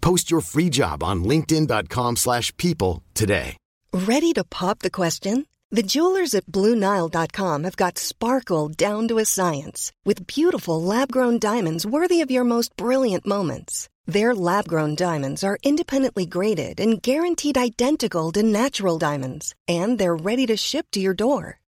Post your free job on linkedin.com/people slash people today. Ready to pop the question? The jewelers at BlueNile.com have got sparkle down to a science with beautiful lab-grown diamonds worthy of your most brilliant moments. Their lab-grown diamonds are independently graded and guaranteed identical to natural diamonds, and they're ready to ship to your door.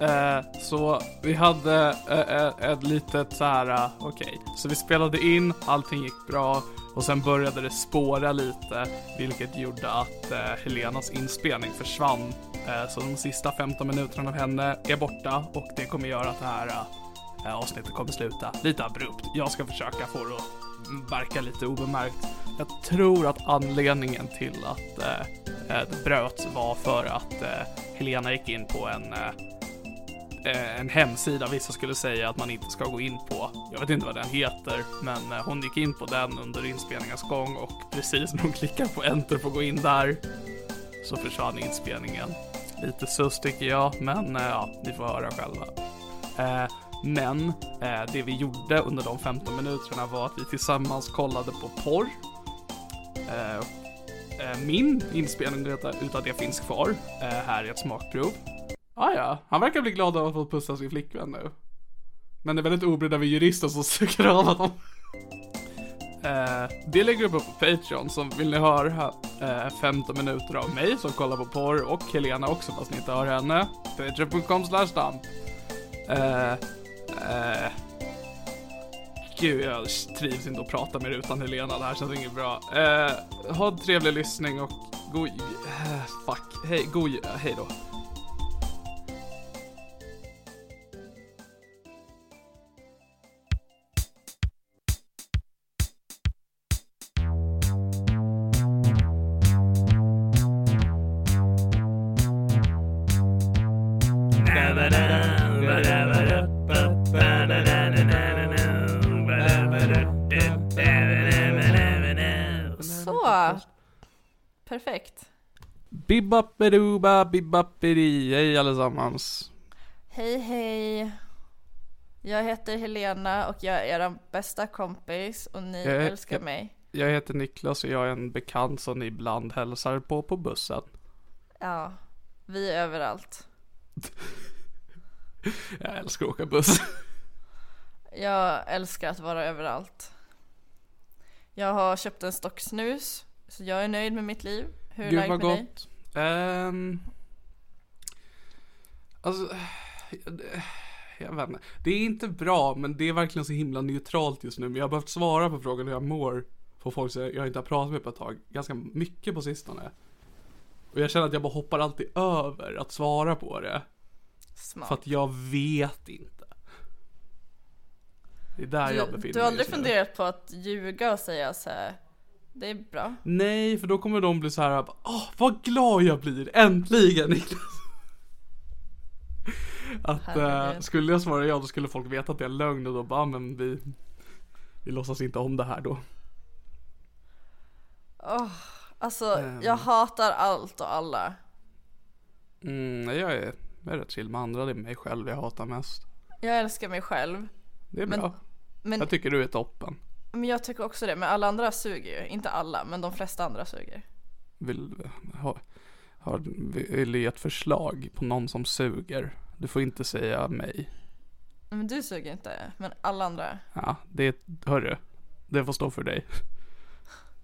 eh, så vi hade eh, eh, ett litet så här, eh, okej, så vi spelade in, allting gick bra och sen började det spåra lite, vilket gjorde att eh, Helenas inspelning försvann. Eh, så de sista 15 minuterna av henne är borta och det kommer göra att det här eh, eh, avsnittet kommer sluta lite abrupt. Jag ska försöka få det att verka lite obemärkt. Jag tror att anledningen till att eh, eh det bröts var för att eh, Helena gick in på en eh, Eh, en hemsida vissa skulle säga att man inte ska gå in på. Jag vet inte vad den heter, men eh, hon gick in på den under inspelningens gång och precis när hon klickar på enter för att gå in där så försvann inspelningen. Lite sus tycker jag, men eh, ja, ni får höra själva. Eh, men eh, det vi gjorde under de 15 minuterna var att vi tillsammans kollade på porr. Eh, eh min inspelning utav det finns kvar. Eh, här i ett smakprov. Ah, ja, han verkar bli glad av att få pussa sin flickvän nu. Men det är väldigt obrydda över jurister som söker av honom. Eh, det lägger upp på Patreon, så vill ni höra eh, 15 minuter av mig som kollar på porr och Helena också fast ni inte hör henne. Patreon.com slash damp. Eh, eh, Gud, jag trivs inte att prata mer utan Helena. Det här känns inget bra. Eh, ha en trevlig lyssning och god... Eh, fuck. Hej, god... Hej då. Perfekt. Bibbaperuba, bibbaperi. Hej allesammans. Hej hej. Jag heter Helena och jag är er bästa kompis och ni Jag älskar mig. Jag heter Niklas och jag är en bekant som ni ibland hälsar på på bussen. Ja, vi är överallt. Jag älskar att åka buss. Jag älskar att vara överallt. Jag har köpt en stock snus, så jag är nöjd med mitt liv. Hur är läget med dig? gott. Ehm, alltså, jag, jag vet inte. Det är inte bra, men det är verkligen så himla neutralt just nu. Men jag har behövt svara på frågan hur jag mår på folk som jag inte har pratat med på ett tag. Ganska mycket på sistone. Och jag känner att jag bara hoppar alltid över att svara på det. Smart. För att jag vet inte. Det är där jag Du, befinner du har mig aldrig funderat på att ljuga och säga så här. Det är bra. Nej, för då kommer de bli så här. Åh, vad glad jag blir! Äntligen Niklas! Att eh, skulle jag svara ja, då skulle folk veta att det är lögn och då bara, men vi, vi låtsas inte om det här då. Alltså, Ehm. jag hatar allt och alla. Mm, jag är, jag är rätt chill med andra, det är mig själv jag hatar mest. Jag älskar mig själv. Det är Men- bra. Men, Jag tycker du är toppen. Men jag tycker också det, men alla andra suger ju. Inte alla, men de flesta andra suger. Vill, ha, har, vill ge ett förslag på någon som suger. Du får inte säga mig. Men du suger inte, men alla andra. Ja, det, hörru. Det får stå för dig.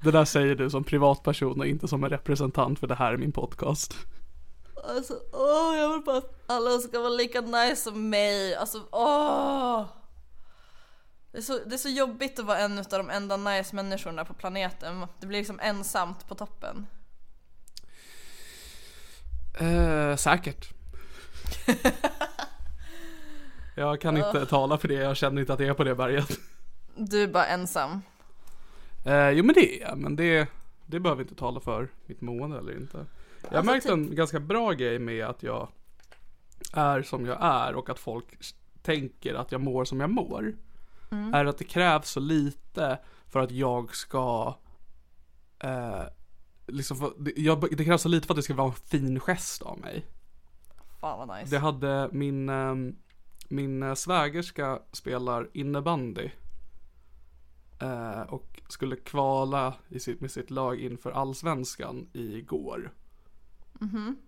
Det där säger du som privatperson och inte som en representant för det här är min podcast. Alltså, åh, jag vill bara att alla ska vara lika nice som mig. Alltså, åh. Det är, så, det är så jobbigt att vara en av de enda nice människorna på planeten. Det blir liksom ensamt på toppen. Eh, säkert. jag kan inte tala för det, jag känner inte att jag är på det berget. Du är bara ensam. Eh, jo men det är jag, men det, det behöver inte tala för mitt mående eller inte. Jag har Alltså, märkt typ- en ganska bra grej med att jag är som jag är och att folk tänker att jag mår som jag mår. Mm. Är att det krävs så lite för att jag ska eh, liksom för, det, jag, det krävs så lite för att det ska vara en fin gest av mig. Fan vad nice. Det hade min, eh, min svägerska spelar innebandy. Eh, och skulle kvala i sitt, med sitt lag inför allsvenskan igår.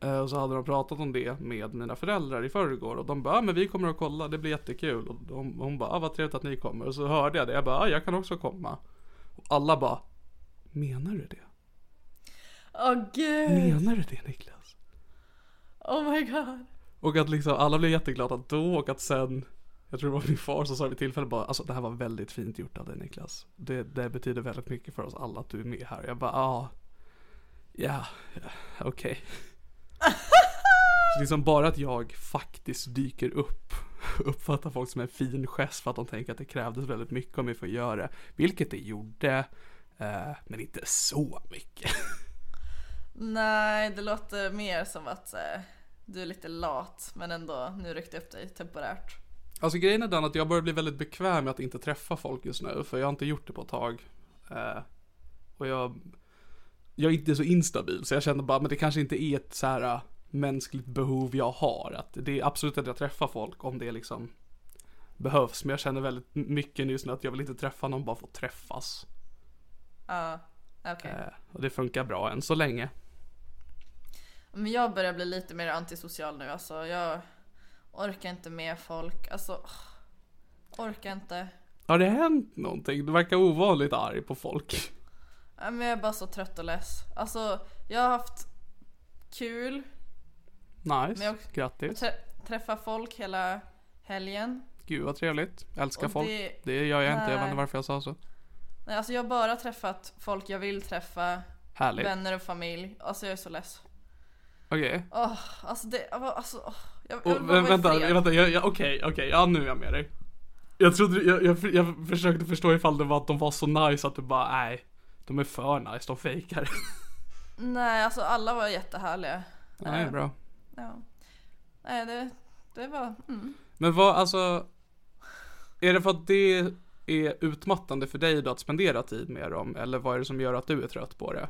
Eh, och så hade de pratat om det med mina föräldrar i förrgår och de bara, ah, men vi kommer att kolla, det blir jättekul. Och de, hon bara, ah, vad trevligt att ni kommer. Och så hörde jag det, jag bara, ah, jag kan också komma. Och alla bara, menar du det? Åh gud. Menar du det Niklas? Oh my god. Och att liksom alla blev jätteglada då och att sen Jag tror det var min far som sa vid tillfälle bara Alltså det här var väldigt fint gjort av dig Niklas Det, det betyder väldigt mycket för oss alla att du är med här Jag bara ah, Ja, ja okej Så liksom bara att jag faktiskt dyker upp Uppfattar folk som en fin gest för att de tänker att det krävdes väldigt mycket av mig för att göra det Vilket det gjorde eh, Men inte så mycket Nej, det låter mer som att eh, du är lite lat men ändå nu ryckte upp dig temporärt. Alltså grejen är den att jag börjar bli väldigt bekväm med att inte träffa folk just nu. För jag har inte gjort det på ett tag. Eh, och jag, jag är inte så instabil. Så jag känner bara, men det kanske inte är ett så här äh, mänskligt behov jag har. Att det är absolut att jag träffar folk om det liksom behövs. Men jag känner väldigt mycket just nu att jag vill inte träffa någon bara för att träffas. Ja, okej. Eh, och det funkar bra än så länge. Men jag börjar bli lite mer antisocial nu alltså. Jag orkar inte med folk. Alltså, orkar inte. Har det hänt någonting? Du verkar ovanligt arg på folk. Nej, Men jag är bara så trött och less. Alltså, jag har haft kul. Nice, jag- grattis. Trä träffa folk hela helgen. Gud vad trevligt. Älskar Och folk. det- Det gör jag inte, jag vet Nej. inte varför jag sa så. Nej, alltså jag har bara träffat folk jag vill träffa. Härligt. Vänner och familj. Alltså jag är så less. Okej. Åh, alltså det, alltså, åh, jag, jag i vänta, vänta, jag, okej, okej, ja nu är jag med dig. Jag trodde, jag, jag, jag försökte förstå ifall det var att de var så nice att du bara, nej, de är för nice, de fejkar. Nej, alltså alla var jättehärliga. Nej, bra. Ja. Nej, det, det var, mm. Men vad, alltså, är det för att det är utmattande för dig då att spendera tid med dem? Eller vad är det som gör att du är trött på det?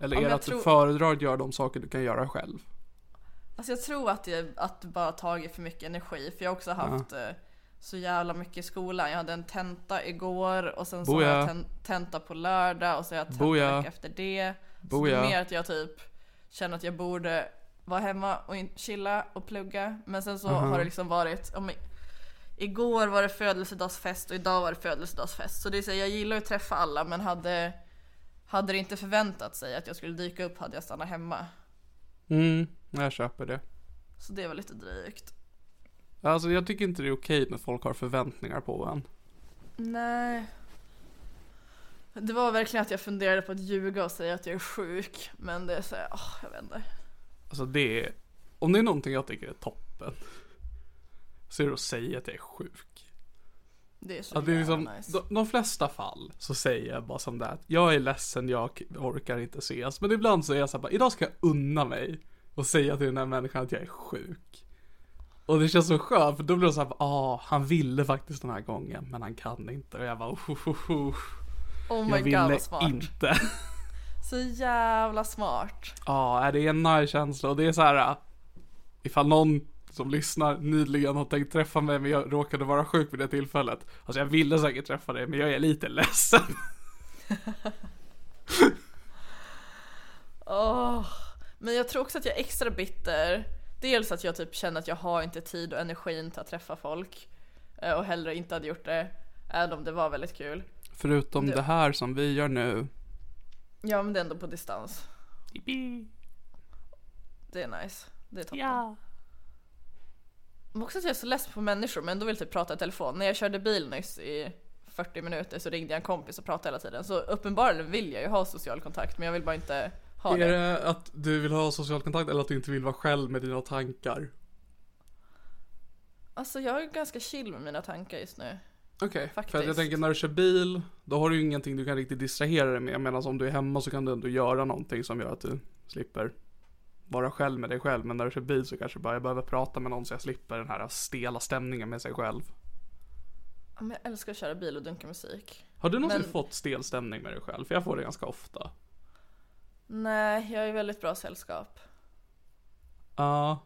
Eller Ja, är det att tror- du föredrar att göra de saker du kan göra själv? Alltså jag tror att det, att det bara tagit för mycket energi. För jag har också haft eh, så jävla mycket i skolan. Jag hade en tenta igår och sen så har jag ten, tenta på lördag och så har jag tenta Boja. efter det. Så Boja. det är mer att jag typ känner att jag borde vara hemma och chilla och plugga. Men sen så har det liksom varit, men, igår var det födelsedagsfest och idag var det födelsedagsfest. Så det är så, jag gillar att träffa alla men hade, hade det inte förväntat sig att jag skulle dyka upp hade jag stannat hemma. Mm, jag köper det. Så det var lite drygt. Alltså jag tycker inte det är okej när folk har förväntningar på en. Nej. Det var verkligen att jag funderade på att ljuga och säga att jag är sjuk. Men det är så här, åh, jag vet inte. Alltså det är, om det är någonting jag tycker är toppen. Så är det att säga att jag är sjuk. Det är så Att det är liksom, nice. de, de flesta fall så säger jag bara som det att jag är ledsen, jag orkar inte ses. Men ibland så är jag så här bara, idag ska jag unna mig och säga till den här människan att jag är sjuk. Och det känns så skönt för då blir det så här, ah, han ville faktiskt den här gången men han kan inte. Och jag bara, oh, oh, oh, oh. Oh jag my god ville vad smart. inte. Så jävla smart. Ja, det är en nice känsla och det är så här. Ifall någon som lyssnar nyligen har tänkt träffa mig men jag råkade vara sjuk vid det tillfället. Alltså jag ville säkert träffa dig men jag är lite ledsen. Åh, Men jag tror också att jag är extra bitter. Dels att jag typ känner att jag har inte tid och energin till att träffa folk. eh, Och hellre inte hade gjort det. Även om det var väldigt kul. Förutom Det- det här som vi gör nu. Ja men det är ändå på distans. Yippee. Det är nice. Det är toppen. Ja. Men också att jag är så less på människor men ändå vill typ prata i telefon. När jag körde bil nyss i 40 minuter så ringde jag en kompis och pratade hela tiden. Så uppenbarligen vill jag ju ha social kontakt men jag vill bara inte ha Är det. det att du vill ha social kontakt eller att du inte vill vara själv med dina tankar? Alltså jag är ganska chill med mina tankar just nu. Okej, för att jag tänker när du kör bil, då har du ju ingenting du kan riktigt distrahera dig med. Medan om du är hemma så kan du ändå göra någonting som gör att du slipper vara själv med dig själv. Men när du kör bil så kanske bara jag behöver prata med någon så jag slipper den här stela stämningen med sig själv. Ja, men jag älskar att köra bil och dunka musik. Har du någonsin Men- fått stel stämning med dig själv? För jag får det ganska ofta. Nej, jag är väldigt bra sällskap. Ja.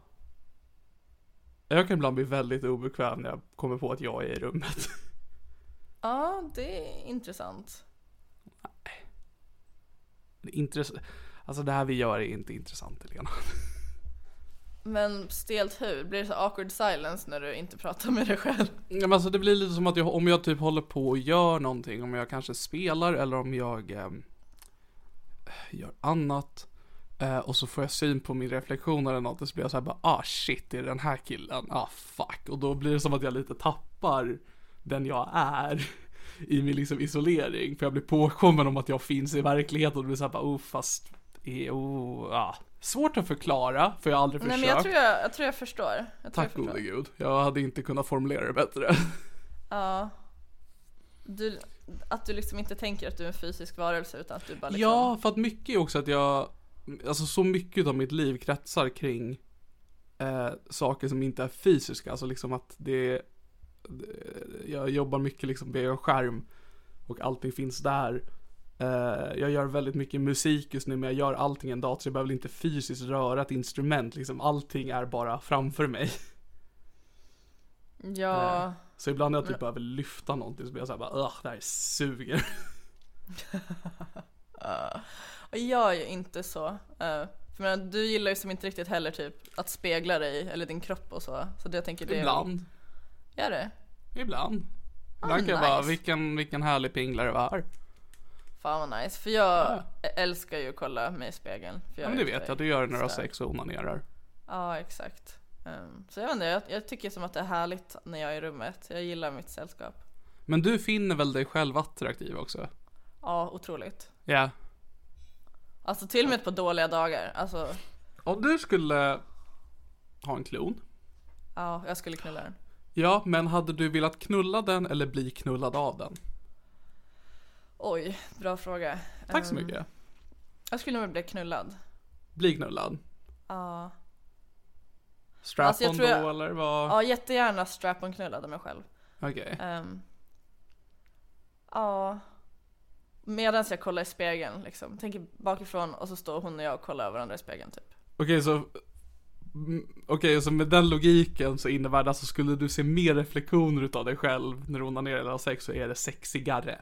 Jag kan ibland bli väldigt obekväm när jag kommer på att jag är i rummet. Ja, det är intressant. Det är intress- alltså det här vi gör är inte intressant Helena. Men stelt hur? Blir det så awkward silence när du inte pratar med dig själv? Ja, men alltså det blir lite som att jag, om jag typ håller på och gör någonting, om jag kanske spelar eller om jag ehm, gör annat. eh, och så får jag syn på min reflektion eller något och så blir jag så här bara, ah shit, det är den här killen, ah fuck. Och då blir det som att jag lite tappar den jag är i min liksom isolering. För jag blir påkommen om att jag finns i verkligheten och det blir så här bara, oh fast, oh, ah. Svårt att förklara, för jag har aldrig Nej försökt. men jag tror jag, jag, tror jag förstår. Jag Tack gode gud. Jag hade inte kunnat formulera det bättre. Ja. Du, att du liksom inte tänker att du är en fysisk varelse utan att du bara liksom... Ja, för att mycket är också att jag, alltså så mycket av mitt liv kretsar kring eh, saker som inte är fysiska, alltså liksom att det, det jag jobbar mycket liksom en skärm och allting finns där. Eh, jag gör väldigt mycket musik just nu men jag gör allting i en dator så jag behöver inte fysiskt röra ett instrument liksom. Allting är bara framför mig. Ja. Så ibland när jag typ behöver lyfta någonting så blir jag såhär bara det här suger. Jag är ju inte så. eh, för menar, du gillar ju som inte riktigt heller typ att spegla dig eller din kropp och så. Så det jag tänker det är- Ibland. Gör det? Ibland. Ah, Ibland kan jag bara, vilken, vilken härlig pinglare var här. Fan vad nice. För jag älskar ju att kolla mig i spegeln. För Ja jag men det är vet jag, du gör det när du har sex och onanerar. Ja exakt. Um, så jag vet inte, jag, jag tycker som att det är härligt när jag är i rummet. Jag gillar mitt sällskap. Men du finner väl dig själv attraktiv också? Ja, otroligt. Ja. Alltså till och med på dåliga dagar. Alltså, Om du skulle ha en klon. ja, jag skulle knulla den. Ja, men hade du velat knulla den eller bli knullad av den? Oj, bra fråga. Tack så Ehm, mycket. Jag skulle nog bli knullad. Bli knullad. Ja. Strap Alltså, då jag- eller vad? Ja, jättegärna strap-on knullad av mig själv. Okej. Ehm, ja. Medan jag kollar i spegeln liksom. Tänker bakifrån och så står hon och jag och kollar varandra i spegeln typ. Okej så mm, Okej, så med den logiken så innebär det alltså skulle du se mer reflektioner utav dig själv när du onanerar eller har sex så är det sexigare.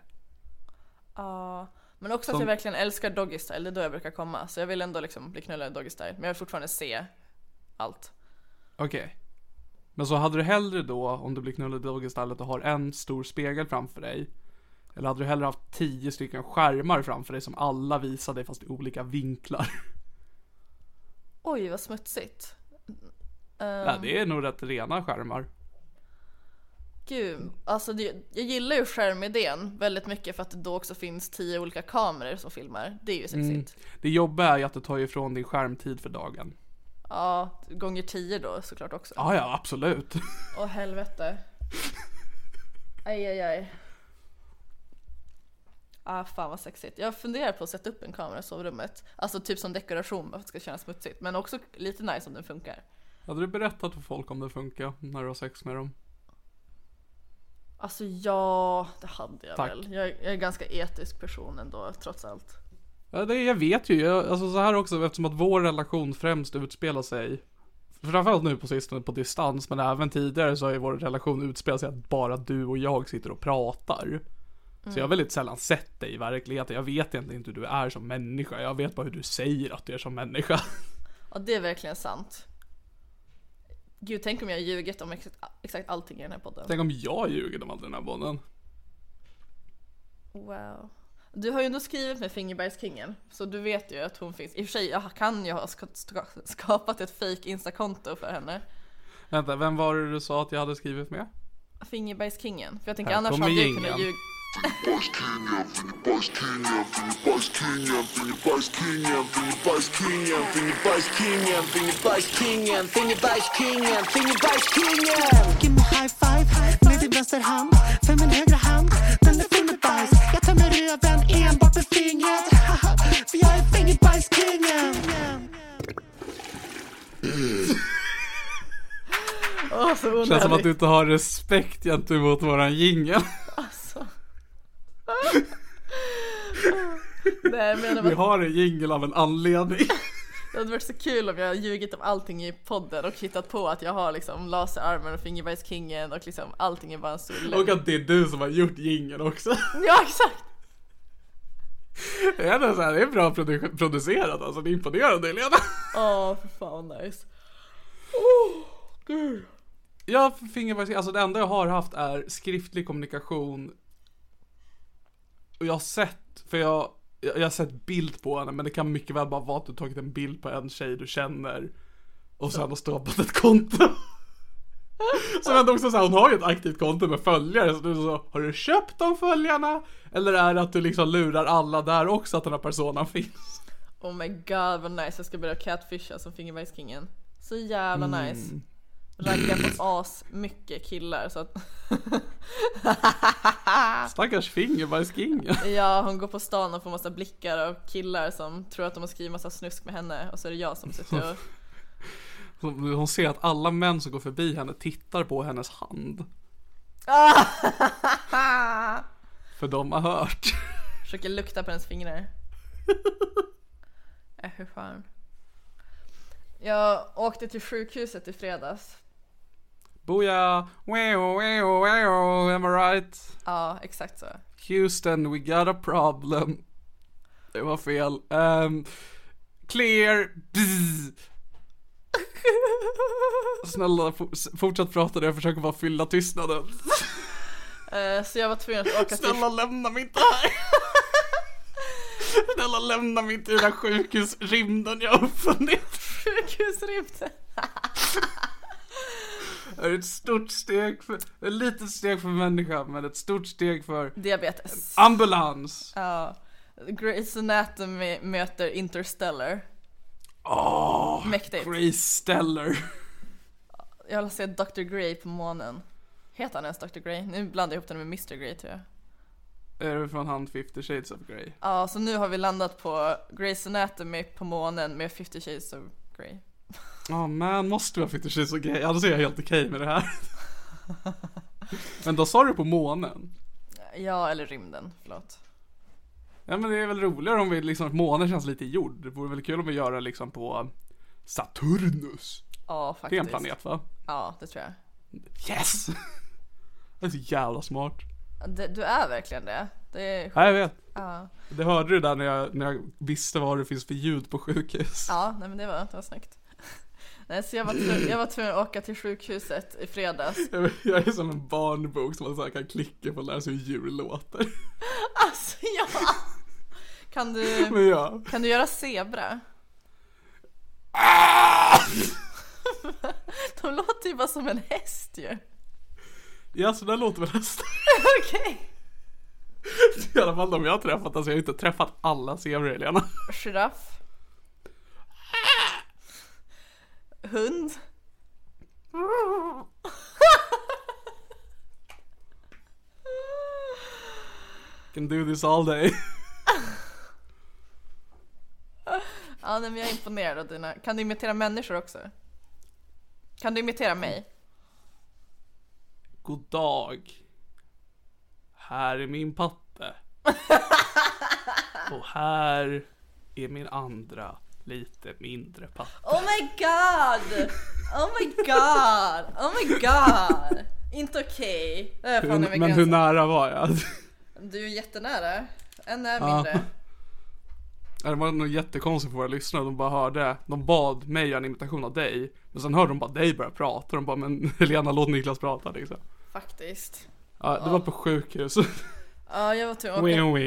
Ja. Men också Som- att jag verkligen älskar doggy style, det är då jag brukar komma. Så jag vill ändå liksom bli knullad i doggy style. Men jag vill fortfarande se allt. Okej. Men så hade du hellre då, om du blir knullad i doggystylet och har en stor spegel framför dig. Eller hade du hellre haft tio stycken skärmar framför dig som alla visar dig fast i olika vinklar? Oj, vad smutsigt. Ehm, Ja, det är nog rätt rena skärmar. Gud, alltså det, jag gillar ju skärmidén väldigt mycket för att det då också finns tio olika kameror som filmar. Det är ju sexigt. Det jobbiga är ju att det tar ifrån din skärmtid för dagen. Ja, gånger tio då såklart också. Ja, ja, absolut. Åh helvete. Aj, aj, aj. Ah, fan vad sexigt. Jag funderar på att sätta upp en kamera i sovrummet. Alltså typ som dekoration för att det ska kännas smutsigt. Men också lite nice om den funkar. Hade du berättat för folk om det funkar när du har sex med dem? Alltså ja, det hade jag Tack. väl. Jag, jag är en ganska etisk person ändå trots allt. Ja, det, jag vet ju. Jag, alltså så här också, eftersom att vår relation främst utspelar sig framförallt nu på sistone på distans, men även tidigare så har ju vår relation utspelat sig att bara du och jag sitter och pratar. Så jag har väldigt sällan sett dig i verkligheten. Jag vet egentligen inte hur du är som människa. Jag vet bara hur du säger att du är som människa. Ja, det är verkligen sant. Gud, tänk om jag ljugit om exakt, exakt allting i den här podden. Tänk om jag ljuger om all den här podden. Wow. Du har ju ändå skrivit med Fingerbergskingen, så du vet ju att hon finns. I och för sig, jag kan ju ha ska- ska- skapat ett fake instakonto för henne. Vänta, vem var det du sa att jag hade skrivit med? Fingerbergskingen. För jag tänker Här annars hade jag kunnat ljuga. Give me high five med din vänsterhand För min högra hand, den röven enbart med fingret För jag är fingerbajskingen Åh, så onödigt. Känns som att du inte har respekt gentemot våran jingel. Alltså. Nej men Vi har en jingel av en anledning. det hade varit så kul om jag ljugit om allting i podden och hittat på att jag har liksom laserarmen och Fingerbergskingen och liksom allting är bara en stor Och att det är du som har gjort jingeln också. Ja exakt! Det är, så här, det är bra produ- producerat alltså, det är imponerande Helena. Åh för fan vad nice. Ja, fingerbajs, alltså det enda jag har haft är skriftlig kommunikation. Och jag har sett, för jag, jag jag har sett bild på henne, men det kan mycket väl bara vara att du tagit en bild på en tjej du känner. Och sen har skapat ett konto. Så ändå också så här, hon har ju ett aktivt konto med följare, så du så, har du köpt de följarna? Eller är det att du liksom lurar alla där också att den här personen finns? Oh my god vad nice, jag ska börja catfisha som Fingerbergskingen. Så jävla Mm. nice. Ragga på as mycket killar så att Stackars fingerbajskingen. Ja, hon går på stan och får massa blickar av killar som tror att de har skrivit massa snusk med henne och så är det jag som sitter och Hon hon ser att alla män som går förbi henne tittar på hennes hand. För de har hört. försöker lukta på hennes fingrar. Äh, hur fan. Jag åkte till sjukhuset i fredags. Boja, wow, wow, wow, am I right? Ja, exakt så. Houston, we got a problem. Det var fel. Ehm, clear, bzz. Snälla, for- fortsätt prata jag försöker bara fylla tystnaden. Eh, Så jag var tvungen att åka till... Snälla lämna mig inte här. Snälla lämna mig inte i den här sjukhusrymden jag har uppfunnit. Sjukhusrymden. Det är ett stort steg för, ett litet steg för människan men ett stort steg för Diabetes. ambulans. Ja. Grey's Anatomy möter Interstellar. Åh, Mäktigt. Grace Stellar. Jag vill se Dr. Grey på månen. Heter han ens Dr. Grey? Nu blandar jag ihop den med Mr. Grey tror jag. Är det från han 50 shades of Grey? Ja, så nu har vi landat på Grey's Anatomy på månen med 50 shades of Grey. Ja man, måste vara 50 shades of Grey, annars är jag helt okej med det här. men då sa du på månen. Ja, eller rymden, förlåt. Ja men det är väl roligare om vi liksom, månen känns lite jord. Det vore väl kul om vi gör det liksom på Saturnus. Ja, Det är faktiskt. en planet va? Ja, det tror jag. Yes! Det är så jävla smart. Det, du är verkligen det. Det är Ja jag vet. Ja, Det hörde du där när jag, när jag visste vad det finns för ljud på sjukhus. ja nej men det var, det var snyggt. Nej, så jag var, tvu- jag var tvungen att åka till sjukhuset i fredags. Jag, jag är som en barnbok som man så kan klicka på och lära sig hur djur låter. Alltså ja! Kan du, Men ja. kan du göra zebra? De låter ju bara som en häst ju. Ja så där låter väl hästar. Okej. I alla fall de jag har träffat. Alltså jag har inte träffat alla zebror Helena. Giraff. Hund. Can do this all day. Ja nej, men jag är imponerad av dina. Kan du imitera människor också? Kan du imitera mig? God dag. Här är min patte. Och här är min andra. lite mindre papper. Oh my god! Oh my god! Oh my god! Inte okej. Över Men hur nära var jag? Du är jättenära. En är mindre. Det var nog jättekonstigt för våra lyssnare, de bara hörde, de bad mig göra en imitation av dig, men sen hörde de bara dig börja prata, de bara men Helena låt Niklas prata liksom. Faktiskt. Ja, det var på sjukhus. Ja, jag var tvungen att åka,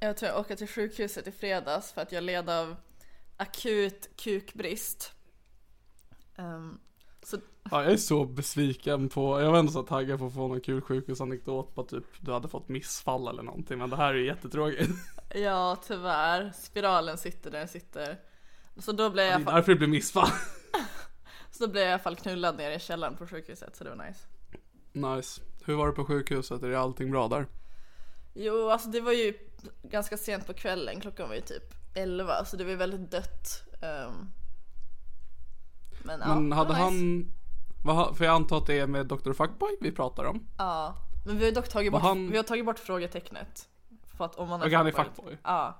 jag var tvungen att åka till sjukhuset i fredags för att jag led av akut kukbrist. Ehm, så Ja, jag är så besviken på, jag var ändå så taggad på att få någon kul sjukhusanekdot på typ du hade fått missfall eller någonting, men det här är ju jättetråkigt. ja, tyvärr. Spiralen sitter där den sitter. Så då blev Det jag, är fa- därför det blir missfall. så då blev jag i alla fall knullad ner i källaren på sjukhuset så det var nice. Nice. Hur var det på sjukhuset? Är det allting bra där? Jo, alltså det var ju ganska sent på kvällen, klockan var ju typ 11 så det var väldigt dött. Ehm, men, ja, Men det hade nice. han, vad, för jag antar att det är med Dr. Fuckboy vi pratar om? Ja, men vi har dock tagit bort, han- vi har tagit bort frågetecknet. För att om man Okej, han är fuckboy-. Ja,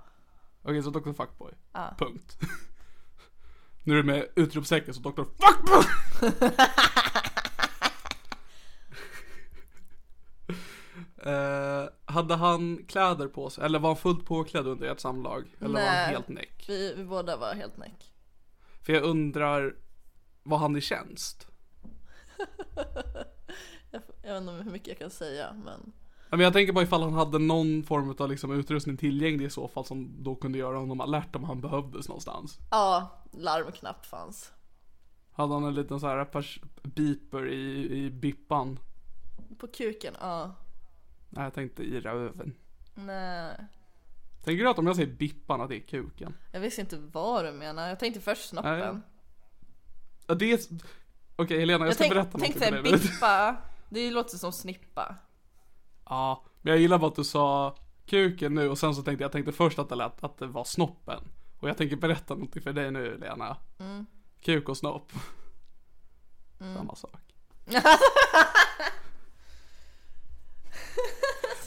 Okej, så Dr. Fuckboy. Ja. Punkt. nu är det med utropstecken så Dr. Fuckboy! Eh, hade han kläder på sig? Eller var han fullt påklädd under ert samlag? Eller var han Nej. helt näck? vi, vi båda var helt näck. För jag undrar, var han i tjänst? Jag, jag vet inte hur mycket jag kan säga men Men jag tänker bara ifall han hade någon form av liksom utrustning tillgänglig i så fall som då kunde göra honom alert om han behövdes någonstans. ja, larmknapp fanns. Hade han en liten så här beeper i, i bippan? På kuken, ja. Nej, jag tänkte i röven. Nej. Tänker du att om jag säger bippan att det är kuken? Jag visste inte vad du menar. Jag tänkte först snoppen. Nej. Ja, det är... Okej Helena, jag, jag ska tänk, berätta någonting för dig. bippa. Det låter som snippa. Ja, men jag gillar bara att du sa kuken nu och sen så tänkte jag, tänkte först att det lät att det var snoppen. Och jag tänker berätta någonting för dig nu Lena. Mm. Kuk och snopp. Samma sak.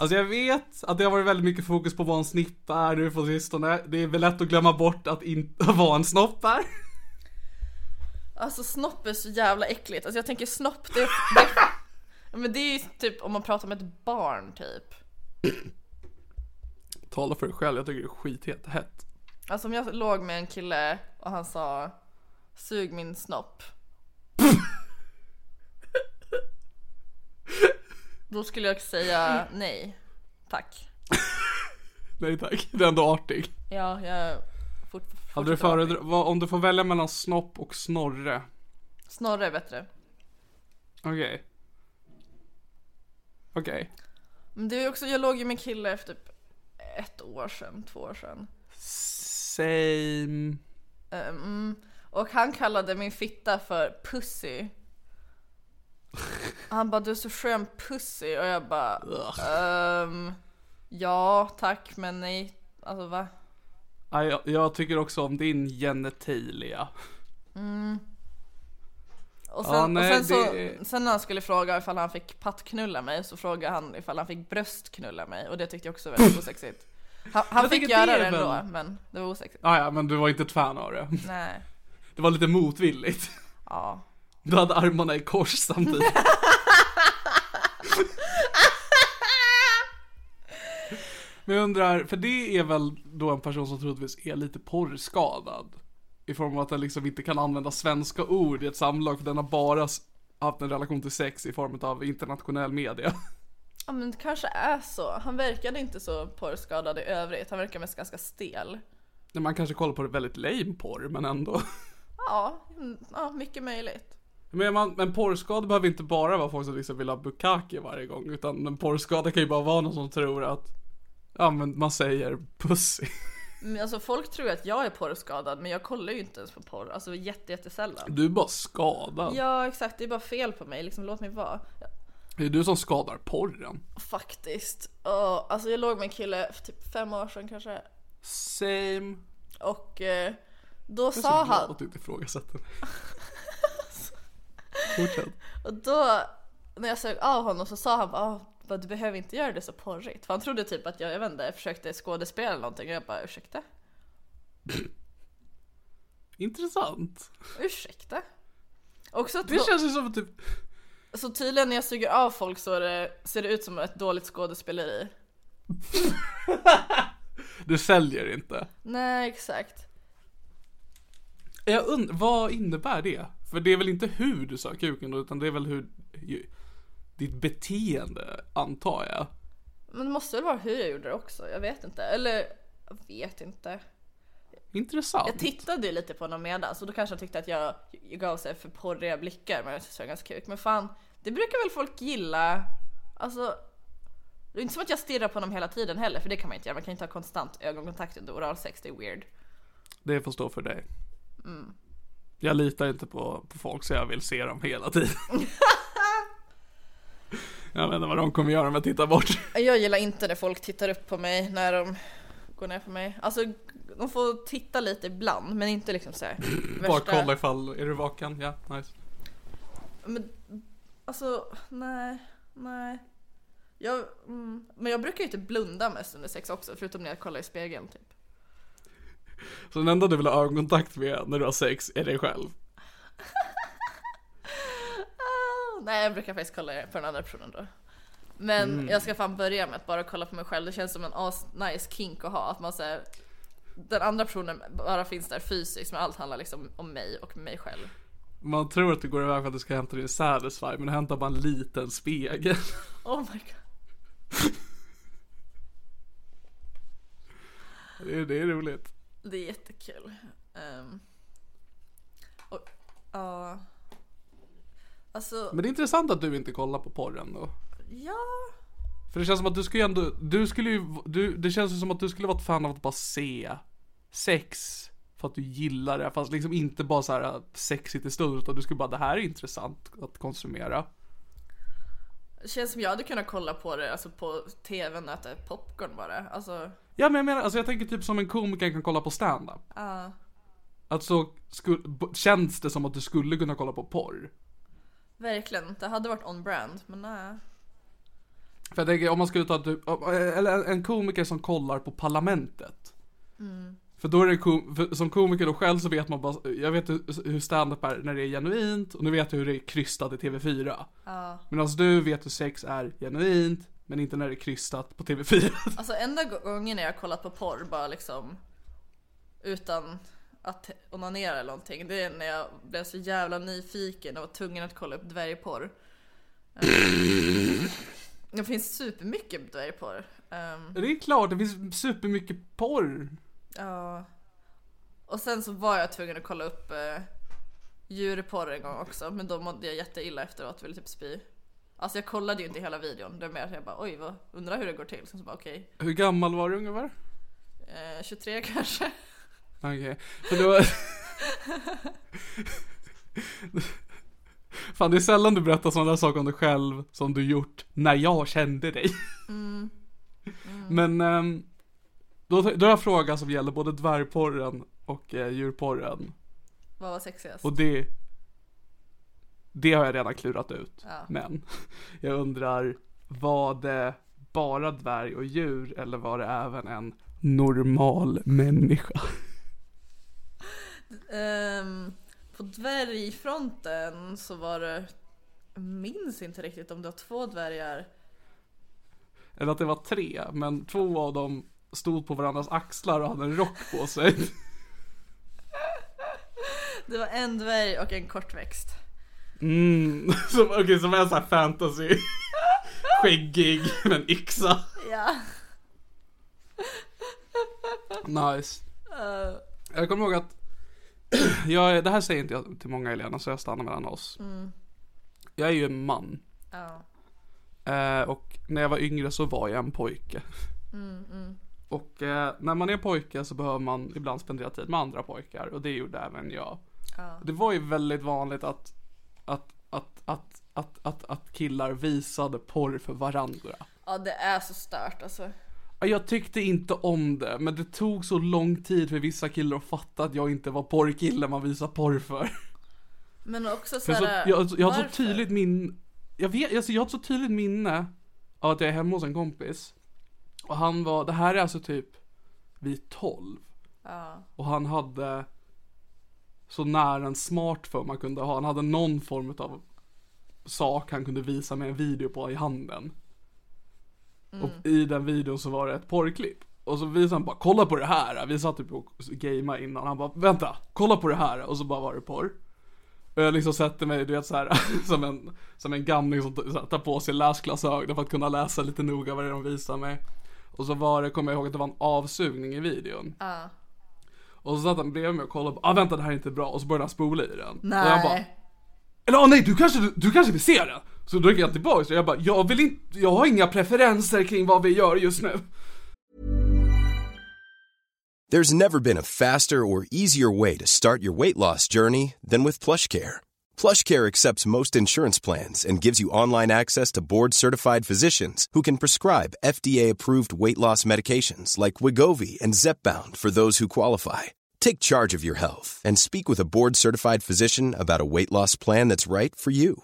Alltså jag vet att det har varit väldigt mycket fokus på vad en snippa är nu på sistone. Det är väl lätt att glömma bort att inte vad en snopp är. Alltså snopp är så jävla äckligt. Alltså jag tänker snopp, det, det, men det är ju typ om man pratar med ett barn typ. Tala för dig själv, jag tycker det är skithet hett. Alltså om jag låg med en kille och han sa Sug min snopp. Då skulle jag säga nej. Tack. Nej tack, det är ändå artig. Ja, jag fort, Hade du föredra- vad- om du får välja mellan snopp och snorre? Snorre är bättre. Okej. Okej. Men det är ju också, jag låg ju med kille efter typ ett år sedan, två år sedan. Same. Mm. Och han kallade min fitta för pussy. Han bara du är så skön pussy och jag bara ehm, ja tack men nej. Alltså va? Ja, jag, jag tycker också om din genetilia. Och sen, Ja, nej, och sen, så, det- sen när han skulle fråga ifall han fick pattknulla mig så frågade han ifall han fick bröstknulla mig och det tyckte jag också var väldigt osexigt. Han, han fick göra det det ändå men det var osexigt. Ah, ja, men du var inte ett fan av det. Nej. Det var lite motvilligt. Ja. Du hade armarna i kors samtidigt. Men jag undrar, för det är väl då en person som troligtvis är lite porrskadad? I form av att den liksom inte kan använda svenska ord i ett samlag för den har bara haft en relation till sex i form av internationell media. Ja men det kanske är så. Han verkade inte så porrskadad i övrigt. Han verkar mest ganska stel. När man kanske kollar på det väldigt lame porr, men ändå. Ja, mm, ja mycket möjligt. Men, man, men porrskada behöver inte bara vara folk som liksom vill ha bukkake varje gång, utan en porrskada kan ju bara vara någon som tror att, ja men man säger pussy. Men alltså folk tror att jag är porrskadad men jag kollar ju inte ens på porr. Alltså jätte, jättesällan. Du är bara skadad. Ja exakt, det är bara fel på mig. Liksom låt mig vara. Det är du som skadar porren. faktiskt. Ja, alltså jag låg med en kille för typ fem år sedan kanske. Same. Och eh, då Jag är så sa glad han. att du inte ifrågasätter mig. Fortsätt. Och då när jag sög av honom så sa han bara "Ah, bara, du behöver inte göra det så porrigt. För han trodde typ att jag, jag vet inte, försökte skådespela eller någonting och jag bara ursäkta? Intressant. Ursäkta? Också Det känns ju som att typ, Så tydligen när jag suger av folk så det, ser det ut som ett dåligt skådespeleri. du säljer inte. Nej, exakt. Jag und- vad innebär det? För det är väl inte hur du sa kuken då, utan det är väl hur, ditt beteende, antar jag. Men det måste väl vara hur jag gjorde det också, jag vet inte. Eller, jag vet inte. Intressant. Jag tittade ju lite på honom medans och då kanske han tyckte att jag, jag gav sig för porriga blickar men jag såg ganska kuk. Men fan, det brukar väl folk gilla? Alltså, det är inte som att jag stirrar på honom hela tiden heller för det kan man inte göra. Man kan inte ha konstant ögonkontakt under oralsex, det är weird. Det får stå för dig. Jag litar inte på, på folk så jag vill se dem hela tiden. jag vet inte vad de kommer göra om jag tittar bort. Jag gillar inte när folk tittar upp på mig när de går ner på mig. Alltså, de får titta lite ibland men inte liksom såhär Bara kolla ifall, är du vaken? Ja, nice. Men alltså, nej, nej. Jag, mm, men jag brukar ju inte blunda mest under sex också, förutom när jag kollar i spegeln typ. Så den enda du vill ha ögonkontakt med när du har sex är dig själv. Nej, jag brukar faktiskt kolla på den andra personen då. Men jag ska fan börja med att bara kolla på mig själv. Det känns som en nice kink att ha. Att man säger den andra personen bara finns där fysiskt, men allt handlar liksom om mig och mig själv. Man tror att du går iväg för att du ska hämta din satisfy, men du hämtar bara en liten spegel. Oh my god. Det är, det är roligt. Det är jättekul. Um, och, ja. Alltså, Men det är intressant att du inte kollar på porren då. ja. För det känns som att du skulle ju ändå, du skulle ju, du, det känns ju som att du skulle vara ett fan av att bara se sex för att du gillar det, fast liksom inte bara så här sexigt i stunden, utan du skulle bara, det här är intressant att konsumera. Det känns som jag hade kunnat kolla på det alltså på tvn och äta popcorn bara. Alltså, Ja men jag menar, alltså jag tänker typ som en komiker kan kolla på stand-up. ja. Alltså, skulle, b- känns det som att du skulle kunna kolla på porr? Verkligen. Det hade varit on brand, men nej. För jag tänker om man skulle ta typ, eller en komiker som kollar på Parlamentet. För då är det kom, som komiker då själv så vet man bara, jag vet hur hur stand-up är när det är genuint och nu vet jag hur det är krystat i TV4. Ja. Medan du vet hur sex är genuint, men inte när det är krystat på TV4. Alltså enda gå- gången jag har kollat på porr bara liksom utan att onanera eller någonting. Det är när jag blev så jävla nyfiken och var tvungen att kolla upp dvärgporr. Eh, Det finns supermycket dvärgporr. Um, det är klart, det finns supermycket porr. ja. Och sen så var jag tvungen att kolla upp uh, djurporr en gång också. Men då mådde jag jätteilla efteråt och ville typ spy. Alltså jag kollade ju inte hela videon. Det var mer att jag bara oj, vad, undrar hur det går till. Sen så bara okej. Hur gammal var du ungefär? Eh, 23 kanske. Okej, för då... Fan det är sällan du berättar sådana saker om dig själv som du gjort när jag kände dig. Men ehm, då, då har jag en fråga som gäller både dvärgporren och eh, djurporren. Vad var sexigast? Och det Det har jag redan klurat ut. Ja. Men jag undrar Var det bara dvärg och djur eller var det även en normal människa? Ehm, på dvärgfronten så var det, jag minns inte riktigt om det var två dvärgar. Eller att det var tre, men två av dem stod på varandras axlar och hade en rock på sig. Det var en dvärg och en kortväxt. Mm, okej, som är såhär fantasy. Skäggig med en yxa. Ja. Nice. Eh, Jag kommer ihåg att, jag, det här säger inte jag till många Elena, så jag stannar mellan oss. Jag är ju en man. ja. Eh, och när jag var yngre så var jag en pojke. Och eh, när man är pojke så behöver man ibland spendera tid med andra pojkar och det gjorde även jag. Ja. Det var ju väldigt vanligt att, att, att, att, att, att, att killar visade porr för varandra. ja, det är så stört alltså. Ja, Jag tyckte inte om det, men det tog så lång tid för vissa killar att fatta att jag inte var porrkille man visar porr för. Men också för så, såhär, jag, jag har så tydligt min, jag vet, alltså jag har så tydligt minne av att jag är hemma hos en kompis. Och han var, det här är alltså typ vid 12. Ja. Och han hade så nära en smartphone man kunde ha. Han hade någon form av sak han kunde visa med en video på i handen. Och i den videon så var det ett porrklipp. Och så visade han bara, kolla på det här. Vi satt typ och gamea innan. Han bara, vänta, kolla på det här. Och så bara var det porr. Och jag liksom sätter mig, du vet så här, som en, som en gamling som här tar på sig läsglasögon för att kunna läsa lite noga vad det är de visar mig. Och så var det, kommer jag ihåg att det var en avsugning i videon. Ja. Och så satt han bredvid mig och kollade ah vänta det här är inte bra. Och så började han spola i den. Och jag Nej. bara, eller ah, nej du kanske, du, du kanske vill se den? Så då gick jag tillbaka och jag bara, jag vill inte, jag har inga preferenser kring vad vi gör just nu. There's never been a faster or easier way to start your weight loss journey than with plush PlushCare. PlushCare accepts most insurance plans and gives you online access to board-certified physicians who can prescribe FDA-approved weight loss medications like Wigovi and Zepbound for those who qualify. Take charge of your health and speak with a board-certified physician about a weight loss plan that's right for you.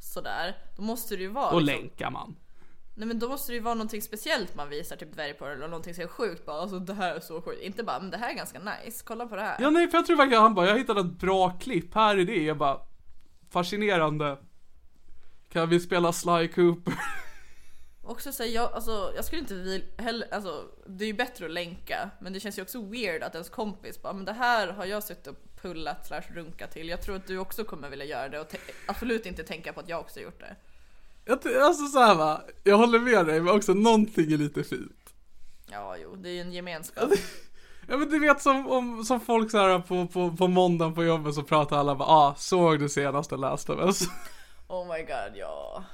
sådär, då måste det ju vara Då liksom- länkar man. Nej men då måste det ju vara någonting speciellt man visar, typ dvärgporr eller någonting som är sjukt bara, alltså det här är så sjukt. Inte bara, men det här är ganska nice, kolla på det här. Ja nej för jag tror verkligen han bara, jag hittade ett bra klipp, här är det. Jag bara, fascinerande. Kan vi spela Sly Cooper? Också säga, jag, alltså, jag skulle inte vil, heller, alltså det är ju bättre att länka, men det känns ju också weird att ens kompis bara, men det här har jag suttit och pullat slash runkat till. Jag tror att du också kommer vilja göra det och absolut inte tänka på att jag också gjort det. Jag, alltså såhär va, jag håller med dig men också någonting är lite fint. Ja, jo, det är ju en gemenskap. Ja men du vet som, om, som folk så här på, på, på måndagen på jobbet så pratar alla bara ah, såg du senaste Last of Us? Oh my god, ja.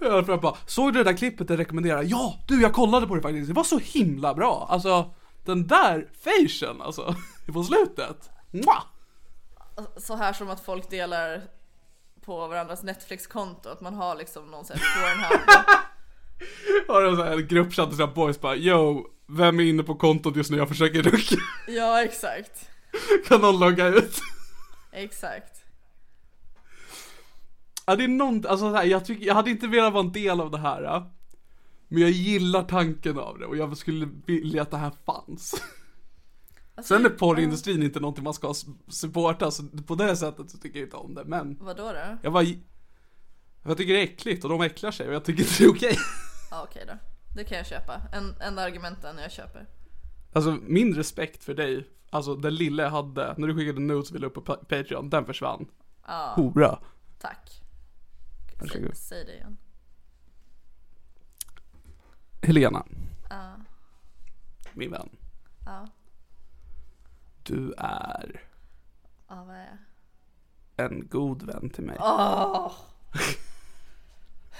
Jag bara, såg du det där klippet jag rekommenderar? Ja, du jag kollade på det faktiskt, det var så himla bra. Alltså, den där facialen alltså, på slutet. Mwah! Så här som att folk delar på varandras Netflix-konto, att man har liksom någon sån här. Har en sån här gruppchatt och boys bara, yo, vem är inne på kontot just nu? Jag försöker rucka. Ja, exakt. Kan någon logga ut? Exakt. Ja det är nånt, alltså så här, jag, tycker, jag hade inte velat vara en del av det här. Men jag gillar tanken av det och jag skulle vilja att det här fanns. Alltså, Sen är porrindustrin inte någonting man ska supporta, så på det sättet så tycker jag inte om det. Men Vadå då? jag bara, jag tycker det är äckligt och de äcklar sig och jag tycker inte det är okej. Ja, okej då. Det kan jag köpa. En, enda argumenten jag köper. Alltså min respekt för dig, alltså den lilla jag hade, när du skickade notes och ville upp på Pa- Patreon, den försvann. Ja, Hora. tack. Säg, säg det igen. Helena. Ja. Min vän. Ja. Du är Ja, vad är jag? en god vän till mig. Åh!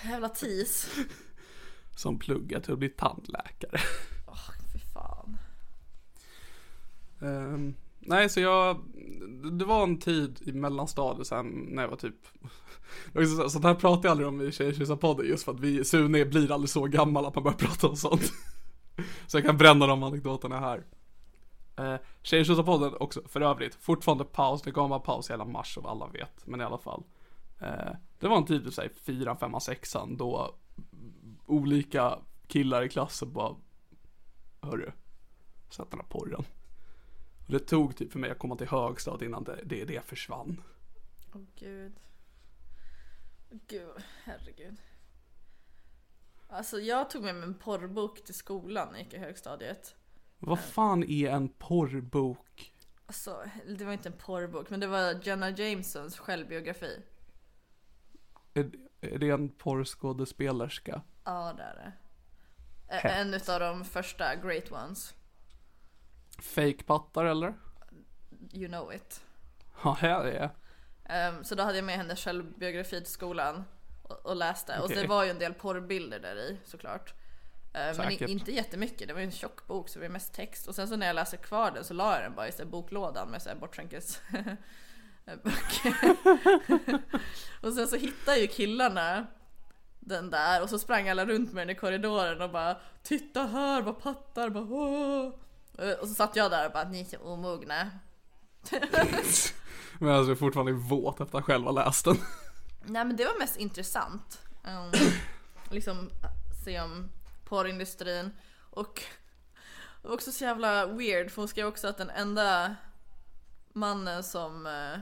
Jävla tis. Som pluggar till att bli tandläkare. Åh, fy fan. Ehm, nej, så jag, det var en tid i mellanstadiet sen när jag var typ Sånt här pratar jag aldrig om i Tjejtjusar podden just för att vi, Sune blir aldrig så gammal att man börjar prata om sånt. Så jag kan bränna de anekdoterna här. Uh, Tjejtjusarpodden också för övrigt, fortfarande paus, det kommer vara paus hela mars som alla vet, men i alla fall. Eh, det var en tid, typ såhär fyran, femman, sexan då olika killar i klassen bara Hörru, sätt den här porren. Och det tog typ för mig att komma till högstadiet innan det, det, det försvann. Åh gud. Gud, herregud. Alltså jag tog med mig en porrbok till skolan när jag gick i högstadiet. Vad fan är en porrbok? Alltså, det var inte en porrbok, men det var Jenna Jamesons självbiografi. Är, är det en porrskådespelerska? Ja, det är det. Ä- En utav de första great ones. Fake-pattar eller? You know it. Ja, här är Ehm, så då hade jag med hennes självbiografi till skolan och, och läste. Och Okej. det var ju en del porrbilder där i såklart. Men i, Säkert. inte jättemycket, det var ju en tjock bok så det var mest text. Och sen så när jag läste kvar den så la jag den bara i så boklådan med så här bortskänkes eh, böcker. och sen så hittade ju killarna den där och så sprang alla runt med den i korridoren och bara Titta här vad pattar, bara Åh! Och så satt jag där och bara ni är så omogna. Men alltså jag är fortfarande våt efter att själv ha läst den. Nej men det var mest intressant. Um, liksom se om porrindustrin och det var också så jävla weird för hon skrev också att den enda mannen som eh,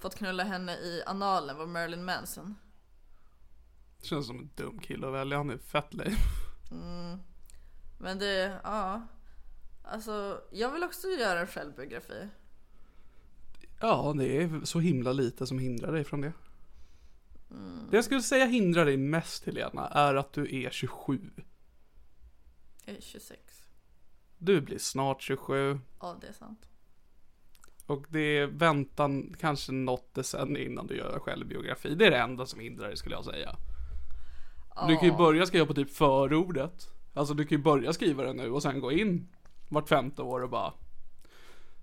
fått knulla henne i analen var Marilyn Manson. Känns som en dum kille att välja, han är fett lame. Men det, ja. Alltså jag vill också göra en självbiografi. Ja, det är så himla lite som hindrar dig från det. Det jag skulle säga hindrar dig mest Helena är att du är 27. Jag är 26. Du blir snart 27 Ja det är sant. och det är väntan kanske något decennium innan du gör en självbiografi. Det är det enda som hindrar dig skulle jag säga. Du kan ju börja skriva på typ förordet. Alltså du kan ju börja skriva det nu och sen gå in vart femte år och bara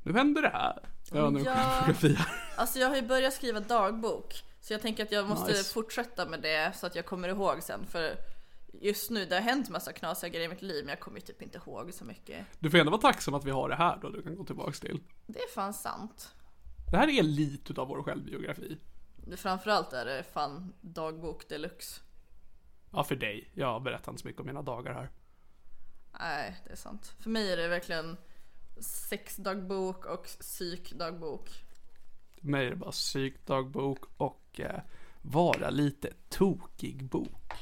Nu händer det här. Jag en Ja. Alltså jag har ju börjat skriva dagbok. Så jag tänker att jag måste Nice. fortsätta med det så att jag kommer ihåg sen. För just nu, det har hänt massa knasiga grejer i mitt liv men jag kommer ju typ inte ihåg så mycket. Du får ändå vara tacksam att vi har det här då du kan gå tillbaks till. Det är fan sant. Det här är lite utav vår självbiografi. Framförallt är det fan dagbok deluxe. Ja, för dig. Jag berättar inte så mycket om mina dagar här. Nej, det är sant. För mig är det verkligen sexdagbok och psykdagbok. För mig är det bara psykdagbok och eh, vara lite tokig bok.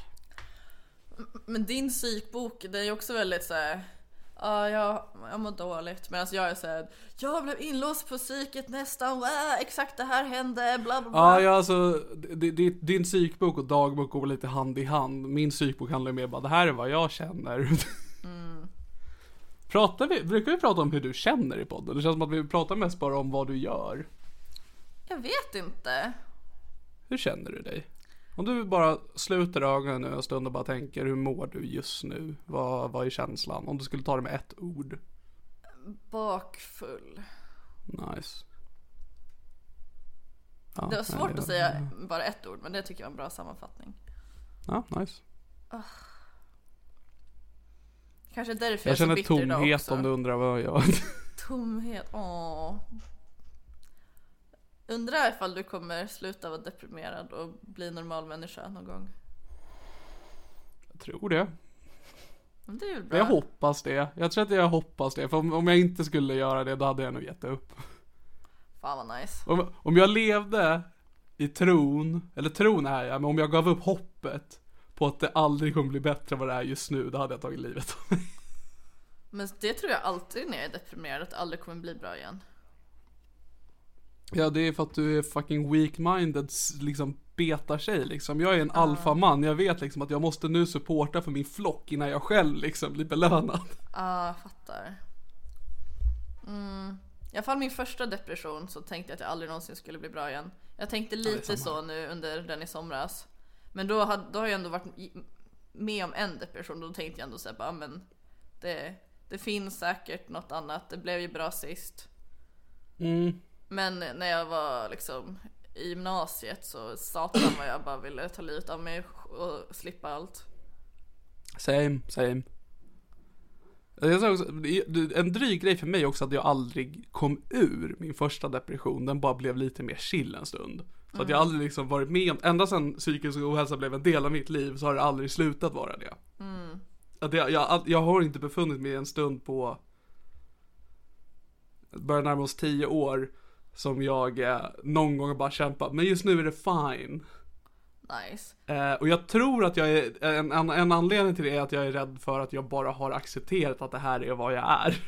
Men din psykbok, det är ju också väldigt såhär Ja, jag, jag mår dåligt. Medan jag är såhär Jag blev inlåst på psyket nästan, wow, exakt det här hände, bla bla bla. Ja, ja alltså, d- d- din psykbok och dagbok går lite hand i hand. Min psykbok handlar mer bara, det här är vad jag känner. Pratar vi, brukar vi prata om hur du känner i podden? Det känns som att vi pratar mest bara om vad du gör. Jag vet inte. Hur känner du dig? Om du bara sluter ögonen nu en stund och bara tänker, hur mår du just nu? Vad, vad är känslan? Om du skulle ta det med ett ord. Bakfull. Nice. Ja, Det var nej, svårt det att säga bara ett ord, men det tycker jag var en bra sammanfattning. Ja, nice. Kanske därför Jag jag, känner är så bitter idag tomhet också. om du undrar vad jag. Tomhet, åh. Undrar ifall du kommer sluta vara deprimerad och bli normal människa någon gång. Jag tror det. Men det är väl bra. Jag hoppas det. Jag tror att jag hoppas det. För om, om jag inte skulle göra det, då hade jag nog gett upp. Fan vad nice. Om, om jag levde i tron, eller tron är jag, men om jag gav upp hoppet på att det aldrig kommer bli bättre än vad det är just nu, då hade jag tagit livet av mig. Men det tror jag alltid när jag är deprimerad, att det aldrig kommer bli bra igen. Ja, det är för att du är fucking weak-minded, liksom beta-tjej liksom. Jag är en alfaman, jag vet liksom att jag måste nu supporta för min flock innan jag själv liksom blir belönad. Ja, jag fattar. Mm. I alla fall min första depression så tänkte jag att jag aldrig någonsin skulle bli bra igen. Jag tänkte lite så nu under den i somras. Men då, hade, då har jag ändå varit med om en depression. Då tänkte jag ändå såhär, bara, men det, det finns säkert något annat. Det blev ju bra sist. Mm. Men när jag var liksom i gymnasiet så satan vad jag bara ville ta livet av mig och slippa allt. Same, same. Jag sa också, en dryg grej för mig också att jag aldrig kom ur min första depression. Den bara blev lite mer chill en stund. Så att jag aldrig liksom varit med om, ända sedan psykisk ohälsa blev en del av mitt liv så har det aldrig slutat vara det. Att jag, jag, jag har inte befunnit mig en stund på, börjar närma oss tio år, som jag eh, någon gång bara kämpat, men just nu är det fine. Nice. Eh, och jag tror att jag är, en, en, en anledning till det är att jag är rädd för att jag bara har accepterat att det här är vad jag är.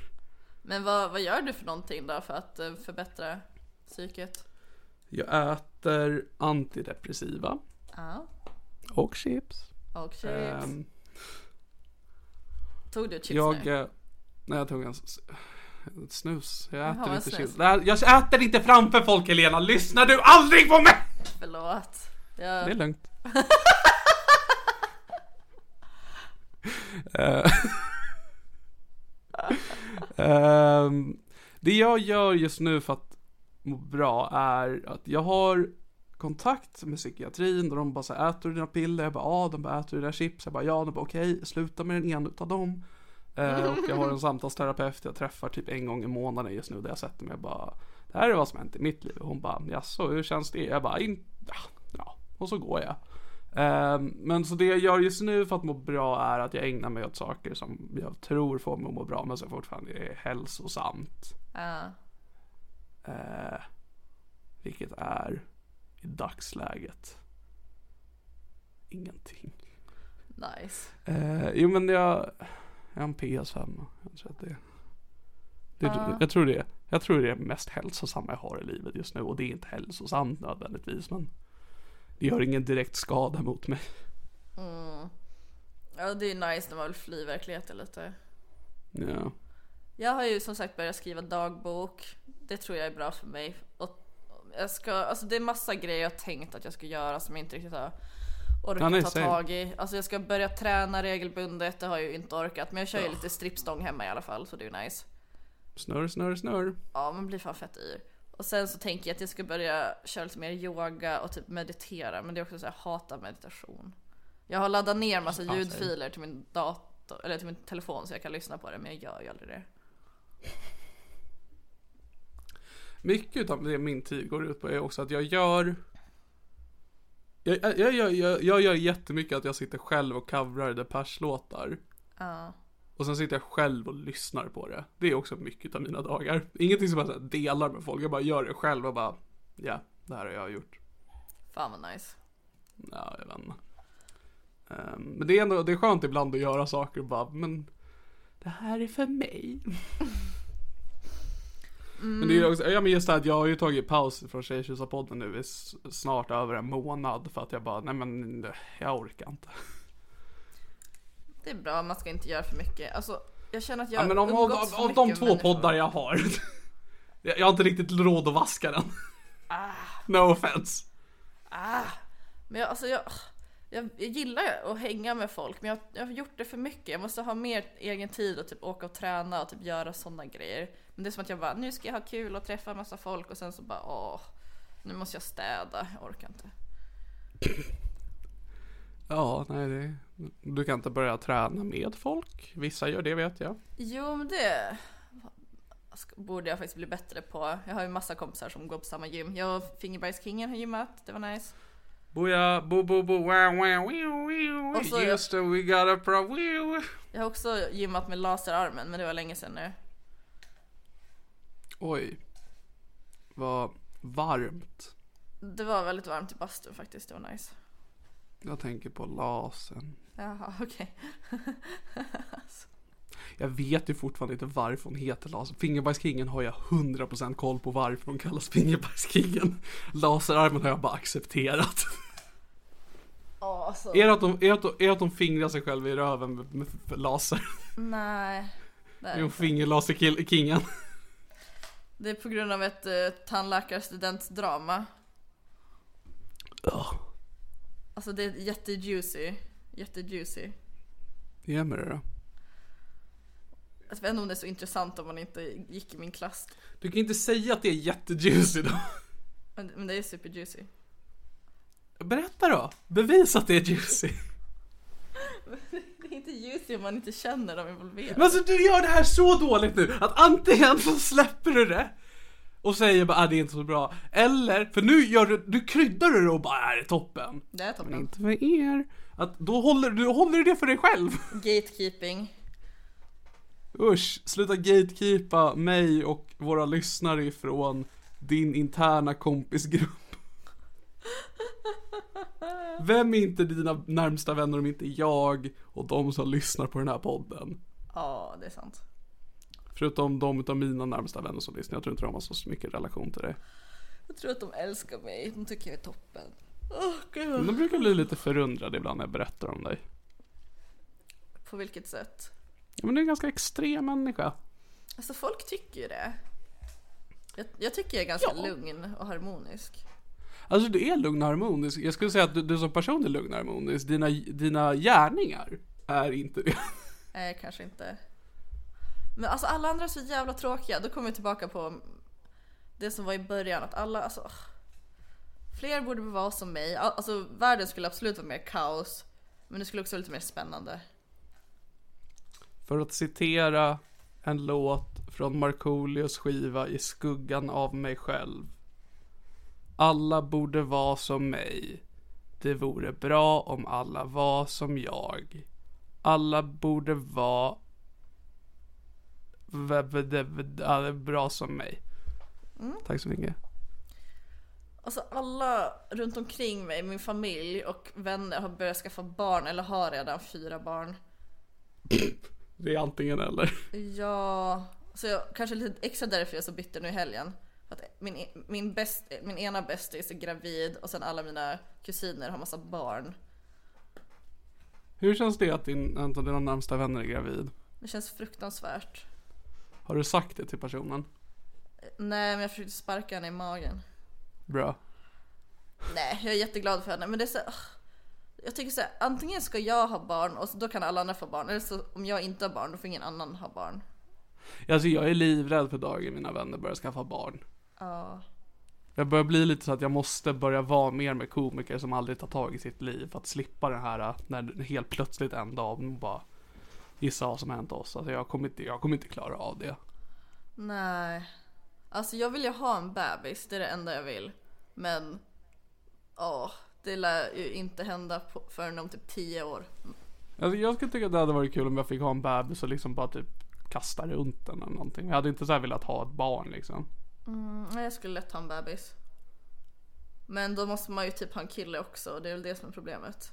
Men vad, vad gör du för någonting då för att eh, förbättra psyket? Jag äter antidepressiva Ja. och chips. Och chips. Ehm, Tog du chips jag, nu? eh, nej jag tog en snus. Jag äter Jaha, inte snus. Nej, Jag äter inte framför folk Helena, lyssnar du aldrig på mig? Förlåt. Jag, Det är lugnt. Ehm, det jag gör just nu för att må bra är att jag har kontakt med psykiatrin och de bara så här, äter du dina piller? Jag bara ja, de bara äter du dina chips? Jag bara ja, de bara okej, sluta med den ena utav dem. Eh, och jag har en samtalsterapeut jag träffar typ en gång i månaden just nu där jag sätter mig och bara Det här är vad som hänt i mitt liv och hon bara jaså hur känns det? Jag bara in, ja, och så går jag. Eh, men så det jag gör just nu för att må bra är att jag ägnar mig åt saker som jag tror får mig att må bra men som fortfarande är hälsosamt. Eh, vilket är i dagsläget ingenting. Nice. Eh, jo men jag, jag har en PS5. Jag tror att det, det Ja. jag tror det, jag tror det är mest hälsosamma jag har i livet just nu och det är inte hälsosamt nödvändigtvis men det gör ingen direkt skada mot mig. Ja det är nice när man vill fly verkligheten lite. Ja. Jag har ju som sagt börjat skriva dagbok. Det tror jag är bra för mig. Och jag ska, alltså det är massa grejer jag tänkt att jag ska göra som jag inte riktigt har orkat Ja, nej, ta same. tag i. Alltså jag ska börja träna regelbundet, det har jag ju inte orkat. Men jag kör ju lite strippstång hemma i alla fall så det är ju nice. Snurr, snurr, snurr. Ja man blir fan fett yr. Och sen så tänker jag att jag ska börja köra lite mer yoga och typ meditera. Men det är också så här, jag hatar meditation. Jag har laddat ner massa ljudfiler till min dator, eller till min telefon så jag kan lyssna på det. Men jag gör ju aldrig det. Mycket av det min tid går ut på är också att jag gör jag, jag, jag, jag, jag gör jättemycket att jag sitter själv och coverar Depeche-låtar. Ja. Och sen sitter jag själv och lyssnar på det. Det är också mycket av mina dagar. Ingenting som jag så här delar med folk. Jag bara gör det själv och bara, ja, det här har jag gjort. Fan vad nice. Ja, jag vet inte. Ehm, men det är ändå, det är skönt ibland att göra saker och bara, men det här är för mig. Men det är också, ja men just det att jag har ju tagit paus från Tjejtjusarpodden nu i snart över en månad för att jag bara, nej men jag orkar inte. Det är bra, man ska inte göra för mycket. Alltså, jag känner att jag Ja, men om, av, av, av de två människor. poddar jag har. jag, jag har inte riktigt råd att vaska den. No offense. Men jag, alltså jag, jag, jag gillar att hänga med folk, men jag, jag har gjort det för mycket. Jag måste ha mer egen tid och typ åka och träna och typ göra sådana grejer. Men det är som att jag bara, nu ska jag ha kul och träffa massa folk och sen så bara, åh, nu måste jag städa. Jag orkar inte. Ja, nej det, du kan inte börja träna med folk. Vissa gör det vet jag. Jo, men det borde jag faktiskt bli bättre på. Jag har ju massa kompisar som går på samma gym. Jag och Fingerbergskingen har gymmat, det var nice. Boja, bo bo bo, wow wow wow wow. Så- Just we got a pro wow. Jag har också gymmat med laserarmen, men det var länge sedan nu. Oj. Vad varmt. Det var väldigt varmt i bastun faktiskt, det var nice. Jag tänker på lasern. Jaha, okej. Jag vet ju fortfarande inte varför hon heter laser. Fingerbajskingen har jag 100% koll på varför hon kallas Fingerbajskingen. Laserarmen har jag bara accepterat. Alltså. Är det att de, är att de, är att de fingrar sig själva i röven med, med laser? Nej. Det är, inte. fingerlaserkingen. det är på grund av ett uh, tandläkarstudentdrama. Ja, Alltså det är jättejuicy. Jättejuicy. ge mig det då. Jag vet inte om det är så intressant om man inte gick i min klass. Du kan inte säga att det är jättejuicy då. Men, men det är superjuicy. Berätta då. Bevisa att det är juicy. Det är inte juicy om man inte känner de involverade. Men alltså du gör det här så dåligt nu att antingen så släpper du det och säger bara att det är inte så bra. Eller, för nu gör du, du kryddar du det och bara är det toppen. Det är Men toppen. inte för er. Att då håller du håller det för dig själv. Gatekeeping. Usch, sluta gatekeepa mig och våra lyssnare ifrån din interna kompisgrupp. Vem är inte dina närmsta vänner om inte jag och de som lyssnar på den här podden? Ja, det är sant. Förutom de utav mina närmsta vänner som lyssnar. Jag tror inte de har så mycket relation till det. Jag tror att de älskar mig. De tycker jag är toppen. Men de brukar bli lite förundrade ibland när jag berättar om dig. På vilket sätt? Ja, men du är en ganska extrem människa. Alltså folk tycker ju det. Jag, jag tycker jag är ganska Ja. lugn och harmonisk. Alltså du är lugn och harmonisk. Jag skulle säga att du, du som person är lugn och harmonisk. Dina, dina gärningar är inte det. Nej, kanske inte. Men alltså alla andra är så jävla tråkiga. Då kommer vi tillbaka på det som var i början, att alla, alltså Fler borde vara som mig, Al- alltså världen skulle absolut vara mer kaos Men det skulle också vara lite mer spännande För att citera en låt från Markoolios skiva I skuggan av mig själv. Alla borde vara som mig. Det vore bra om alla var som jag. Alla borde vara bra som mig. Tack så mycket. Alltså alla runt omkring mig, min familj och vänner har börjat skaffa barn eller har redan fyra barn Det är antingen eller. Ja, så jag kanske lite extra därför jag är så bitter nu i helgen. Att min, min, bäst, min ena bästis är gravid och sen alla mina kusiner har massa barn. Hur känns det att din, en av dina närmsta vänner är gravid? Det känns fruktansvärt. Har du sagt det till personen? Nej, men jag försökte sparka henne i magen. Bra. Nej, jag är jätteglad för henne. Men det är så. Jag tycker så här, antingen ska jag ha barn och då kan alla andra få barn. Eller så om jag inte har barn, då får ingen annan ha barn. Alltså jag är livrädd för dagen mina vänner börjar skaffa barn. Ja. Jag börjar bli lite så att jag måste börja vara mer med komiker som aldrig tar tag i sitt liv för att slippa den här äh, när helt plötsligt en dag bara gissa vad som hänt oss. Alltså jag kommer inte, jag kommer inte klara av det. Nej. Alltså jag vill ju ha en bebis, det är det enda jag vill. Men, åh, det lär ju inte hända på, förrän om typ 10 år. Alltså jag skulle tycka att det hade varit kul om jag fick ha en bebis och liksom bara typ kasta runt den eller någonting. Jag hade inte så här velat ha ett barn liksom. Mm, jag skulle lätt ha en bebis. Men då måste man ju typ ha en kille också, och det är väl det som är problemet.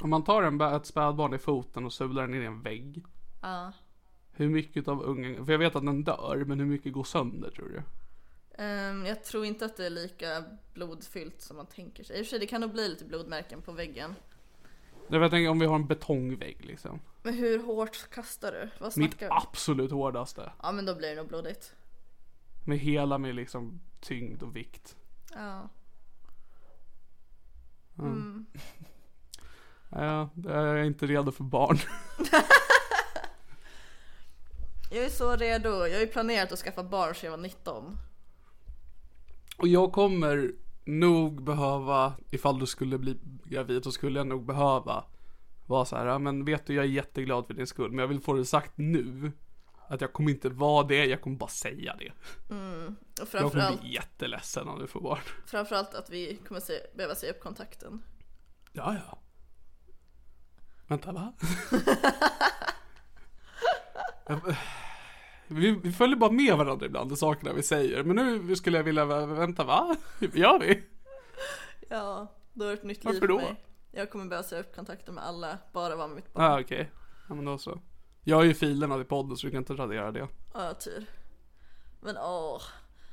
Om man tar en, ett spädbarn i foten och sular den in i en vägg. Ja. Hur mycket av ungen, för jag vet att den dör, men hur mycket går sönder tror du? Ehm, jag tror inte att det är lika blodfyllt som man tänker sig. I och för sig, det kan nog bli lite blodmärken på väggen. Jag vet inte om vi har en betongvägg liksom. Men hur hårt kastar du? Vad Mitt vi? absolut hårdaste. Ja men då blir det nog blodigt. Med hela min liksom tyngd och vikt. Ja. Ja, jag är inte redo för barn. Jag är så redo. Jag har ju planerat att skaffa barn sedan jag var 19. Och jag kommer nog behöva, ifall du skulle bli gravid så skulle jag nog behöva vara så här, ja, men vet du jag är jätteglad för din skull men jag vill få det sagt nu. Att jag kommer inte vara det, jag kommer bara säga det. Och Jag kommer bli jätteledsen om du får barn. framförallt att vi kommer se, behöva säga upp kontakten. Ja, ja. Vänta, va? Jag- vi, vi följer bara med varandra ibland i sakerna vi säger. Men nu skulle jag vilja, vänta, va? Hur gör vi? Ja, då är det ett nytt Varför liv för då? mig. Jag kommer behöva säga upp kontakten med alla, bara vara med mitt barn. Ah, okej. Ja, men då så. Jag har ju filerna till podden så du kan inte radera det. Ja, tur. Men åh.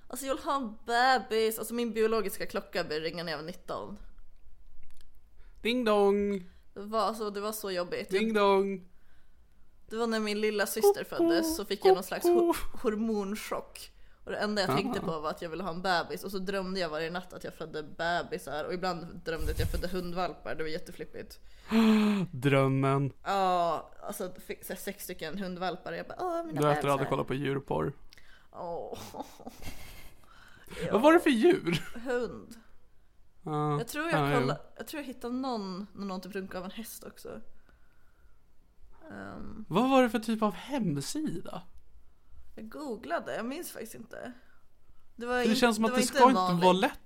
Alltså jag vill ha en bebis. Alltså min biologiska klocka började ringa när jag var 19. Ding dong, Det var, alltså, det var så jobbigt. ding dong. Det var när min lilla syster föddes så fick jag någon slags ho- hormonchock. Och det enda jag tänkte på var att jag ville ha en bebis och så drömde jag varje natt att jag födde bebisar och ibland drömde jag att jag födde hundvalpar, det var jätteflippigt. Drömmen. Ja, alltså fick så sex stycken hundvalpar jag bara åh mina Du efter hade kollat på djurporr. Åh, Vad var det för djur? hund. Ja, Jag tror ja, jag jo. kollade, jag tror jag hittade någon, när någon typ runkade av en häst också. Ehm, Vad var det för typ av hemsida? jag googlade, jag minns faktiskt inte. Det, var det in- känns som att var det inte ska inte vanligt. vara lätt.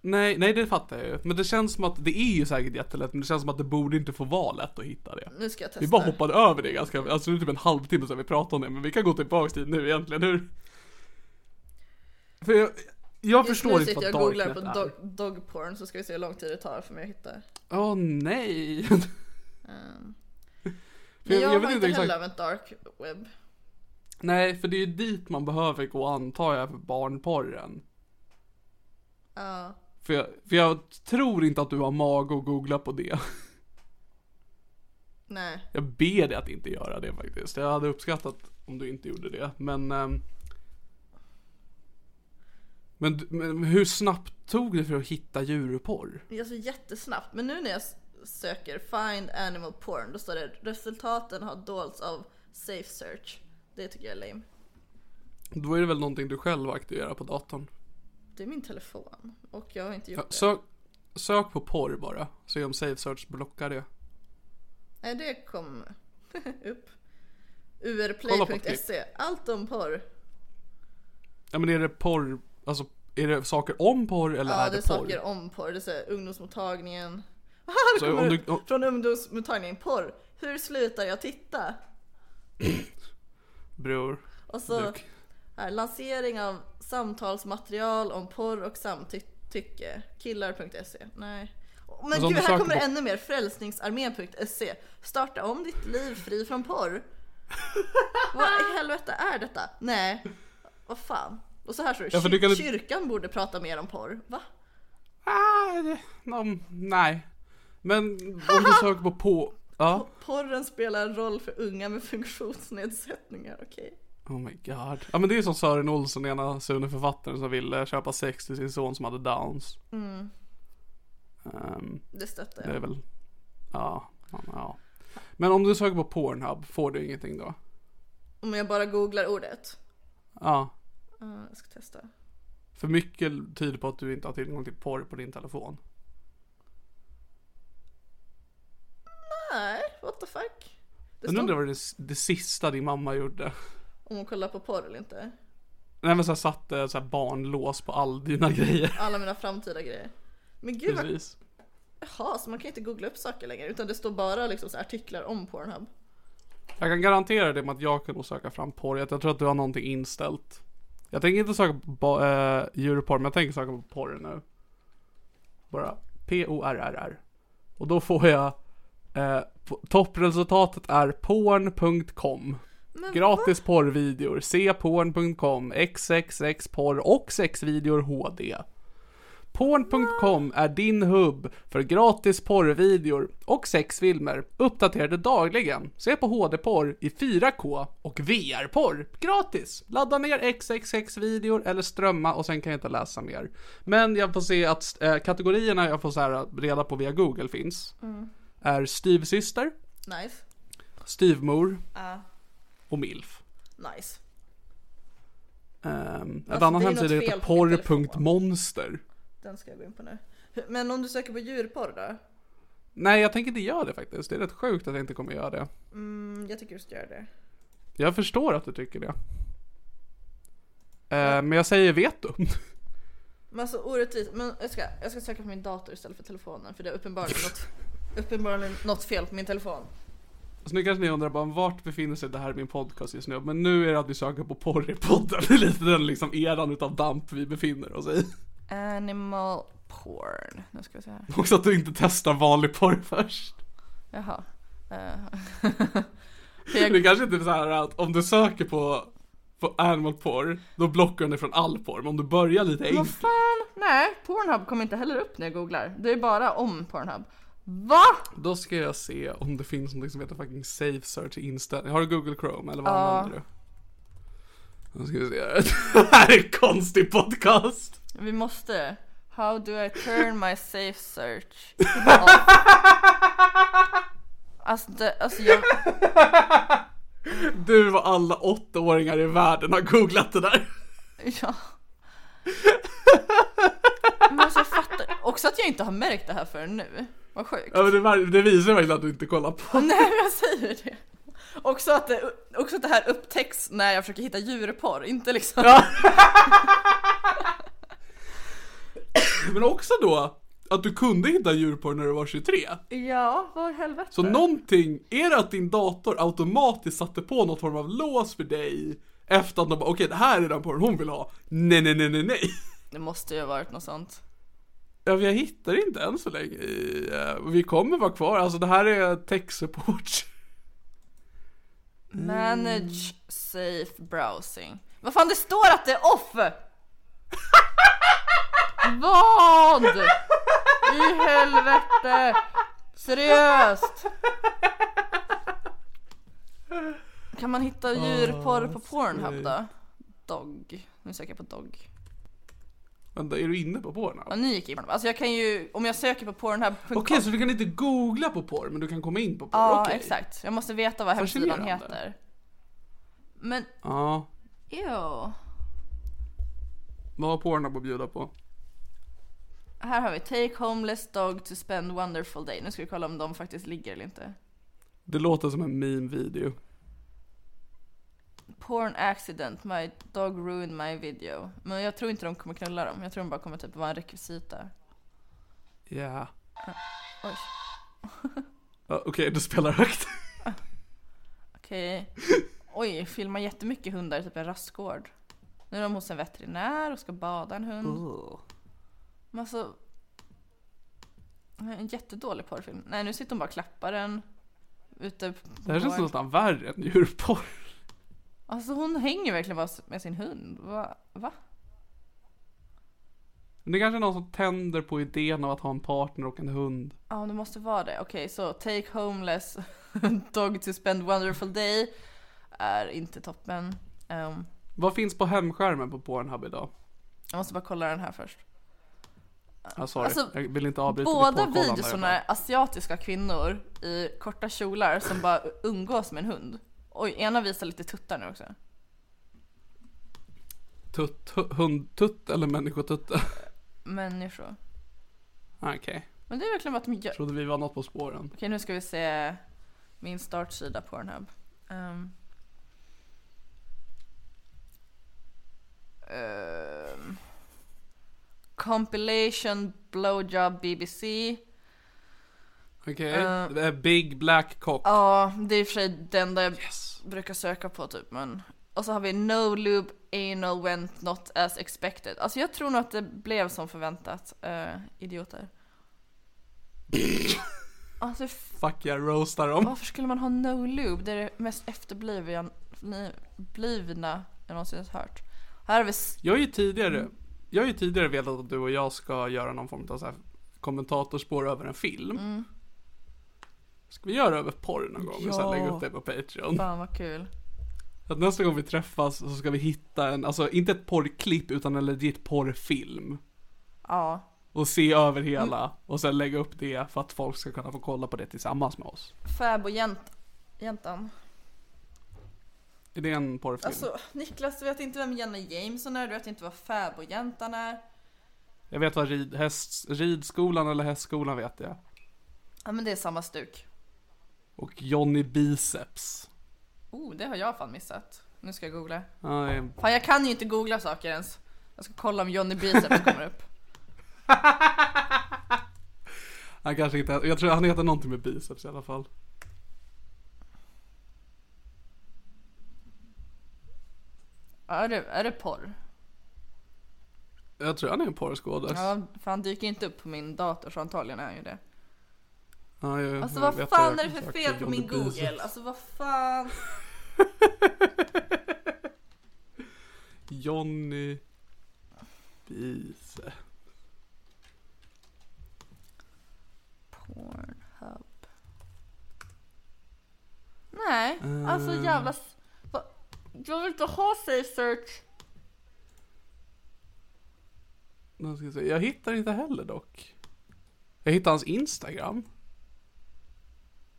Nej, nej det fattar jag ju. Men det känns som att det är ju säkert jättelätt men det känns som att det borde inte få vara lätt att hitta det. Nu ska jag testa. Vi bara hoppade över det ganska, alltså det är typ en halvtimme sedan vi pratade om det men vi kan gå tillbaks dit nu egentligen hur? För jag, jag förstår inte vad jag och googlar på Darknet är. dog, dog porn så ska vi se hur lång tid det tar för mig att hitta. Åh nej. Um, För jag, jag- jag vet har inte exakt- heller använt dark web. nej, för det är ju dit man behöver gå antar jag för barnporren. Ja, För jag, för jag tror inte att du har mag att googla på det. nej. Jag ber dig att inte göra det faktiskt. Jag hade uppskattat om du inte gjorde det. Men, ehm, men, men hur snabbt tog det för att hitta djurporr? Alltså jättesnabbt. Men nu när jag söker find animal porn då står det resultaten har dolts av safe search. Det tycker jag är lame. Då är det väl någonting du själv aktiverar på datorn. Det är min telefon och jag har inte gjort Ja, det. sök, sök på porr bara. Se om Safe Search blockar det. Nej, det kom upp. Urplay.se. Allt om porr. Ja men är det porr, alltså är det saker om porr eller Ja, är det det, är porr? saker om porr. Det är så här, ungdomsmottagningen. Det Så kommer om du- från ungdomsmottagningen. Porr. Hur slutar jag titta? Bror. Och så här, lansering av samtalsmaterial om porr och samtycke. Killar.se. Nej. Men om gud, här kommer på- ännu mer. Frälsningsarmén.se. Starta om ditt liv fri från porr. Vad i helvete är detta? Nej. Vad fan. Och så här står det. Ja, "Kyr- kan- Kyrkan borde prata mer om porr. Va? Ah, det, no, nej. Men om du söker på på... Ja. Porren spelar en roll för unga med funktionsnedsättningar. Okej. Oh my god. Ja men det är som Sören Olsson, ena Sune-författaren som ville köpa sex till sin son som hade downs. Mm. Ehm, Det stöttar det är jag. väl, ja, ja, ja. Men om du söker på Pornhub, får du ingenting då? Om jag bara googlar ordet. Ja. Uh, jag ska testa. För mycket tyder på att du inte har tillgång till porr på din telefon. Nej, what the fuck? Det Jag står undrar vad det, det sista din mamma gjorde. om hon kollar på porr eller inte. Nej men så här, satte så här barnlås på all dina grejer. Alla mina framtida grejer. Men gud vad... Precis. Jaha, så man kan inte googla upp saker längre utan det står bara liksom så artiklar om Pornhub. Jag kan garantera det med att jag kan nog söka fram porr. Jag tror att du har någonting inställt. Jag tänker inte söka på äh, djurporr, men jag tänker söka på porr nu. Bara P-O-R-R-R. Och då får jag eh, toppresultatet är porn.com. Gratis porrvideor, cporn.com, xxxporr och sexvideor HD. Porn.com är din hubb för gratis porrvideor och sexfilmer uppdaterade dagligen. Se på HD-porr i 4K och VR-porr gratis. Ladda ner XXX-videor eller strömma och sen kan jag inte läsa mer. Men jag får se att eh, kategorierna jag får så här reda på via Google finns. Är styvsyster, Nice. styvmor Ja, och milf. nice. Um, en Alltså, annan hemsida heter porr.monster. Den ska jag gå in på nu. Men om du söker på djurporr då? Nej, jag tänker inte göra det faktiskt. Det är rätt sjukt att jag inte kommer göra det. Mm, jag tycker du ska göra det. Jag förstår att du tycker det. Eh, Men jag säger veto. Men alltså orättvist. Men jag ska, jag ska söka på min dator istället för telefonen för det är uppenbarligen något, uppenbarligen något fel på min telefon. Så nu kanske ni undrar bara vart befinner sig det här i min podcast just nu? Men nu är det att vi söker på porr i podden. Det är lite den liksom eran utav damp vi befinner oss i. Animal porn. Nu ska vi se här. Också att du inte testar vanlig porr först. Jaha. Eh, Det kanske inte är så här att om du söker på, på animal porr, då blockar den dig från all porr. Men om du börjar lite Vad enkelt. fan? Nej, Pornhub kommer inte heller upp när jag googlar. Det är bara om Pornhub. Va? Då ska jag se om det finns något som heter fucking safe search inställning. Har du Google Chrome eller vad Ja. använder du? Nu ska vi se. Det här är en konstig podcast. Vi måste. How do I turn my safe search? alltså, det, alltså jag, Du och alla åttaåringar i världen har googlat det där. ja. Men alltså jag fattar också att jag inte har märkt det här förrän nu. Vad sjukt. Ja, men det, det visar verkligen att du inte kollar på. Nej jag säger det. Också att det, också att det här upptäcks när jag försöker hitta djurporr, inte liksom. Men också då att du kunde hitta djurporr när du var 23. Ja, vad helvete. Så någonting, är det att din dator automatiskt satte på något form av lås för dig efter att de bara okej det här är den porren hon vill ha. Nej nej nej nej nej. Det måste ju ha varit något sånt. Ja, jag hittar inte än så länge. i, eh, Vi kommer vara kvar, alltså det här är tech support. Manage safe browsing. Vad fan det står att det är off! Vad? I helvete! Seriöst! Kan man hitta djurporr på Pornhub då? Dog. Nu söker jag på dog. Vänta, är du inne på porren? Ja, Okej, nu gick jag in på Alltså jag kan ju, om jag söker på pornhub.com så du kan inte googla på porr, men du kan komma in på porr? Ja, Okej. exakt. Jag måste veta vad hemsidan heter. Men, Ja. ew. Vad har Pornhub att bjuda på? Här har vi Take homeless dog to spend wonderful day. Nu ska vi kolla om de faktiskt ligger eller inte. Det låter som en meme-video. Porn accident, my dog ruined my video. Men jag tror inte de kommer knulla dem. Jag tror de bara kommer typ vara en rekvisita. Ja. Oj. Ja, Okej, du spelar högt. Okej. Oj, filmar jättemycket hundar i typ en rastgård. Nu är de hos en veterinär och ska bada en hund. Men alltså... En jättedålig porrfilm. Nej, nu sitter hon bara och klappar den. Ute på Det här känns nästan värre än djurporr. Alltså hon hänger verkligen bara med sin hund. Va? Va? Det är kanske är någon som tänder på idén av att ha en partner och en hund. Ja, det måste vara det. Okej, så Take Homeless Dog to Spend Wonderful Day är inte toppen. Ehm, Vad finns på hemskärmen på Pornhub idag? jag måste bara kolla den här först. Ah, sorry, Alltså, jag vill inte avbryta Båda videorna är asiatiska kvinnor i korta kjolar som bara umgås med en hund. Oj, ena visar lite tuttar nu också. Tutt, hu- hundtutt eller människotutte? Människor. Okej, Men det är verkligen att de gör... trodde vi var något på spåren. Okej, nu ska vi se min startsida på Pornhub. Um, um, compilation blowjob BBC. Okej, Eh. det är Big Black Cock. Ja, det är i och för sig det enda jag Yes. brukar söka på typ men. Och så har vi No Lube Anal Went Not As Expected. Alltså jag tror nog att det blev som förväntat. Uh, idioter. alltså Fuck jag roastar dem. varför skulle man ha No Lube? Det är det mest efterblivna blivna jag någonsin hört. Här har vi Jag har ju tidigare, jag har ju tidigare vetat att du och jag ska göra någon form av så här kommentatorspår över en film. Ska vi göra över porr någon gång och sen Ja. lägga upp det på Patreon? Fan vad kul. Att nästa gång vi träffas så ska vi hitta en, alltså inte ett porrklipp utan en legit porrfilm. Ja. Och se över hela och sen lägga upp det för att folk ska kunna få kolla på det tillsammans med oss. Och jänt, jäntan. Är det en porrfilm? Alltså Niklas du vet inte vem Jenna Jameson är, du vet inte vad Fab och jäntan är. Jag vet vad rid, häst, ridskolan eller hästskolan vet jag. Ja men det är samma stuk. Och Johnny Biceps. Oh, det har jag fan missat. Nu ska jag googla. Ja, Fan jag kan ju inte googla saker ens. Jag ska kolla om Johnny Biceps kommer upp. han kanske inte, jag tror han heter någonting med biceps i alla fall. Är det, är det porr? Jag tror han är en porrskådis. Ja, för han dyker inte upp på min dator så antagligen är han ju det. Ja, jag, Alltså jag vad vet fan vad är det för fel på min Google? Biceps. Alltså vad fan? Johnny Biceps. Pornhub. Nej, alltså jävla... s- va- Jag vill inte ha safe search. Jag hittar inte heller dock. Jag hittar hans Instagram.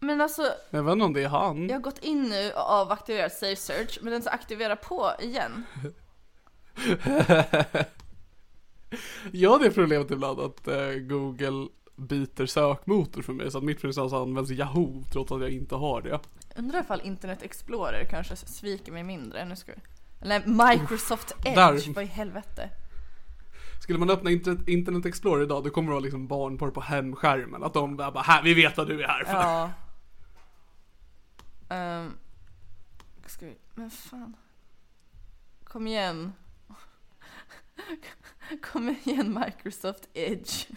Men alltså, Jag vet inte om det är han. jag har gått in nu och avaktiverat safe search, men den ska aktivera på igen. Jag har det problemet ibland att eh, Google byter sökmotor för mig så att mitt förstås används Yahoo trots att jag inte har det. Undrar ifall Internet Explorer kanske sviker mig mindre. Nu ska vi... Eller Microsoft Edge, Där. vad i helvete? Skulle man öppna internet, internet Explorer idag då kommer det vara liksom barnporr på hemskärmen. Att de bara här, vi vet vad du är här för. Ja. Um, ska vi... Men fan. Kom igen. Kom igen Microsoft Edge.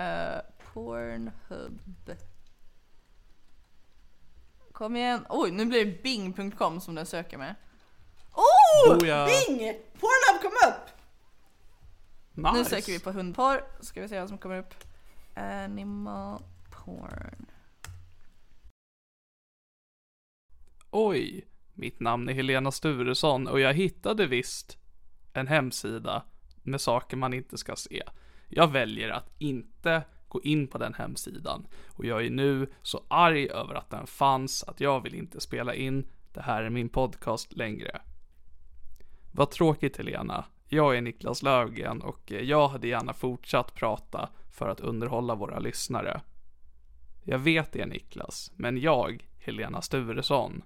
uh, Pornhub. Kom igen. Oj, nu blir det bing.com som den söker med. Oh! Oh, ja. Bing! Pornhub kom upp! Nice. Nu söker vi på hundporr, ska vi se vad som kommer upp. Animal porn. Oj, mitt namn är Helena Sturesson och jag hittade visst en hemsida med saker man inte ska se. Jag väljer att inte gå in på den hemsidan och jag är nu så arg över att den fanns att jag vill inte spela in det här är min podcast längre. Vad tråkigt Helena. Jag är Niklas Löfgren och jag hade gärna fortsatt prata för att underhålla våra lyssnare. Jag vet det Niklas, men jag, Helena Sturesson,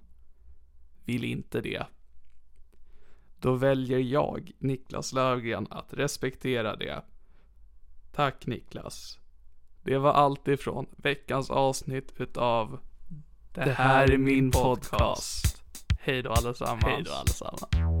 vill inte det. Då väljer jag, Niklas Löfgren, att respektera det. Tack Niklas. Det var allt ifrån veckans avsnitt utav Det här är min podcast. Hej då allesammans. Hej då allesammans.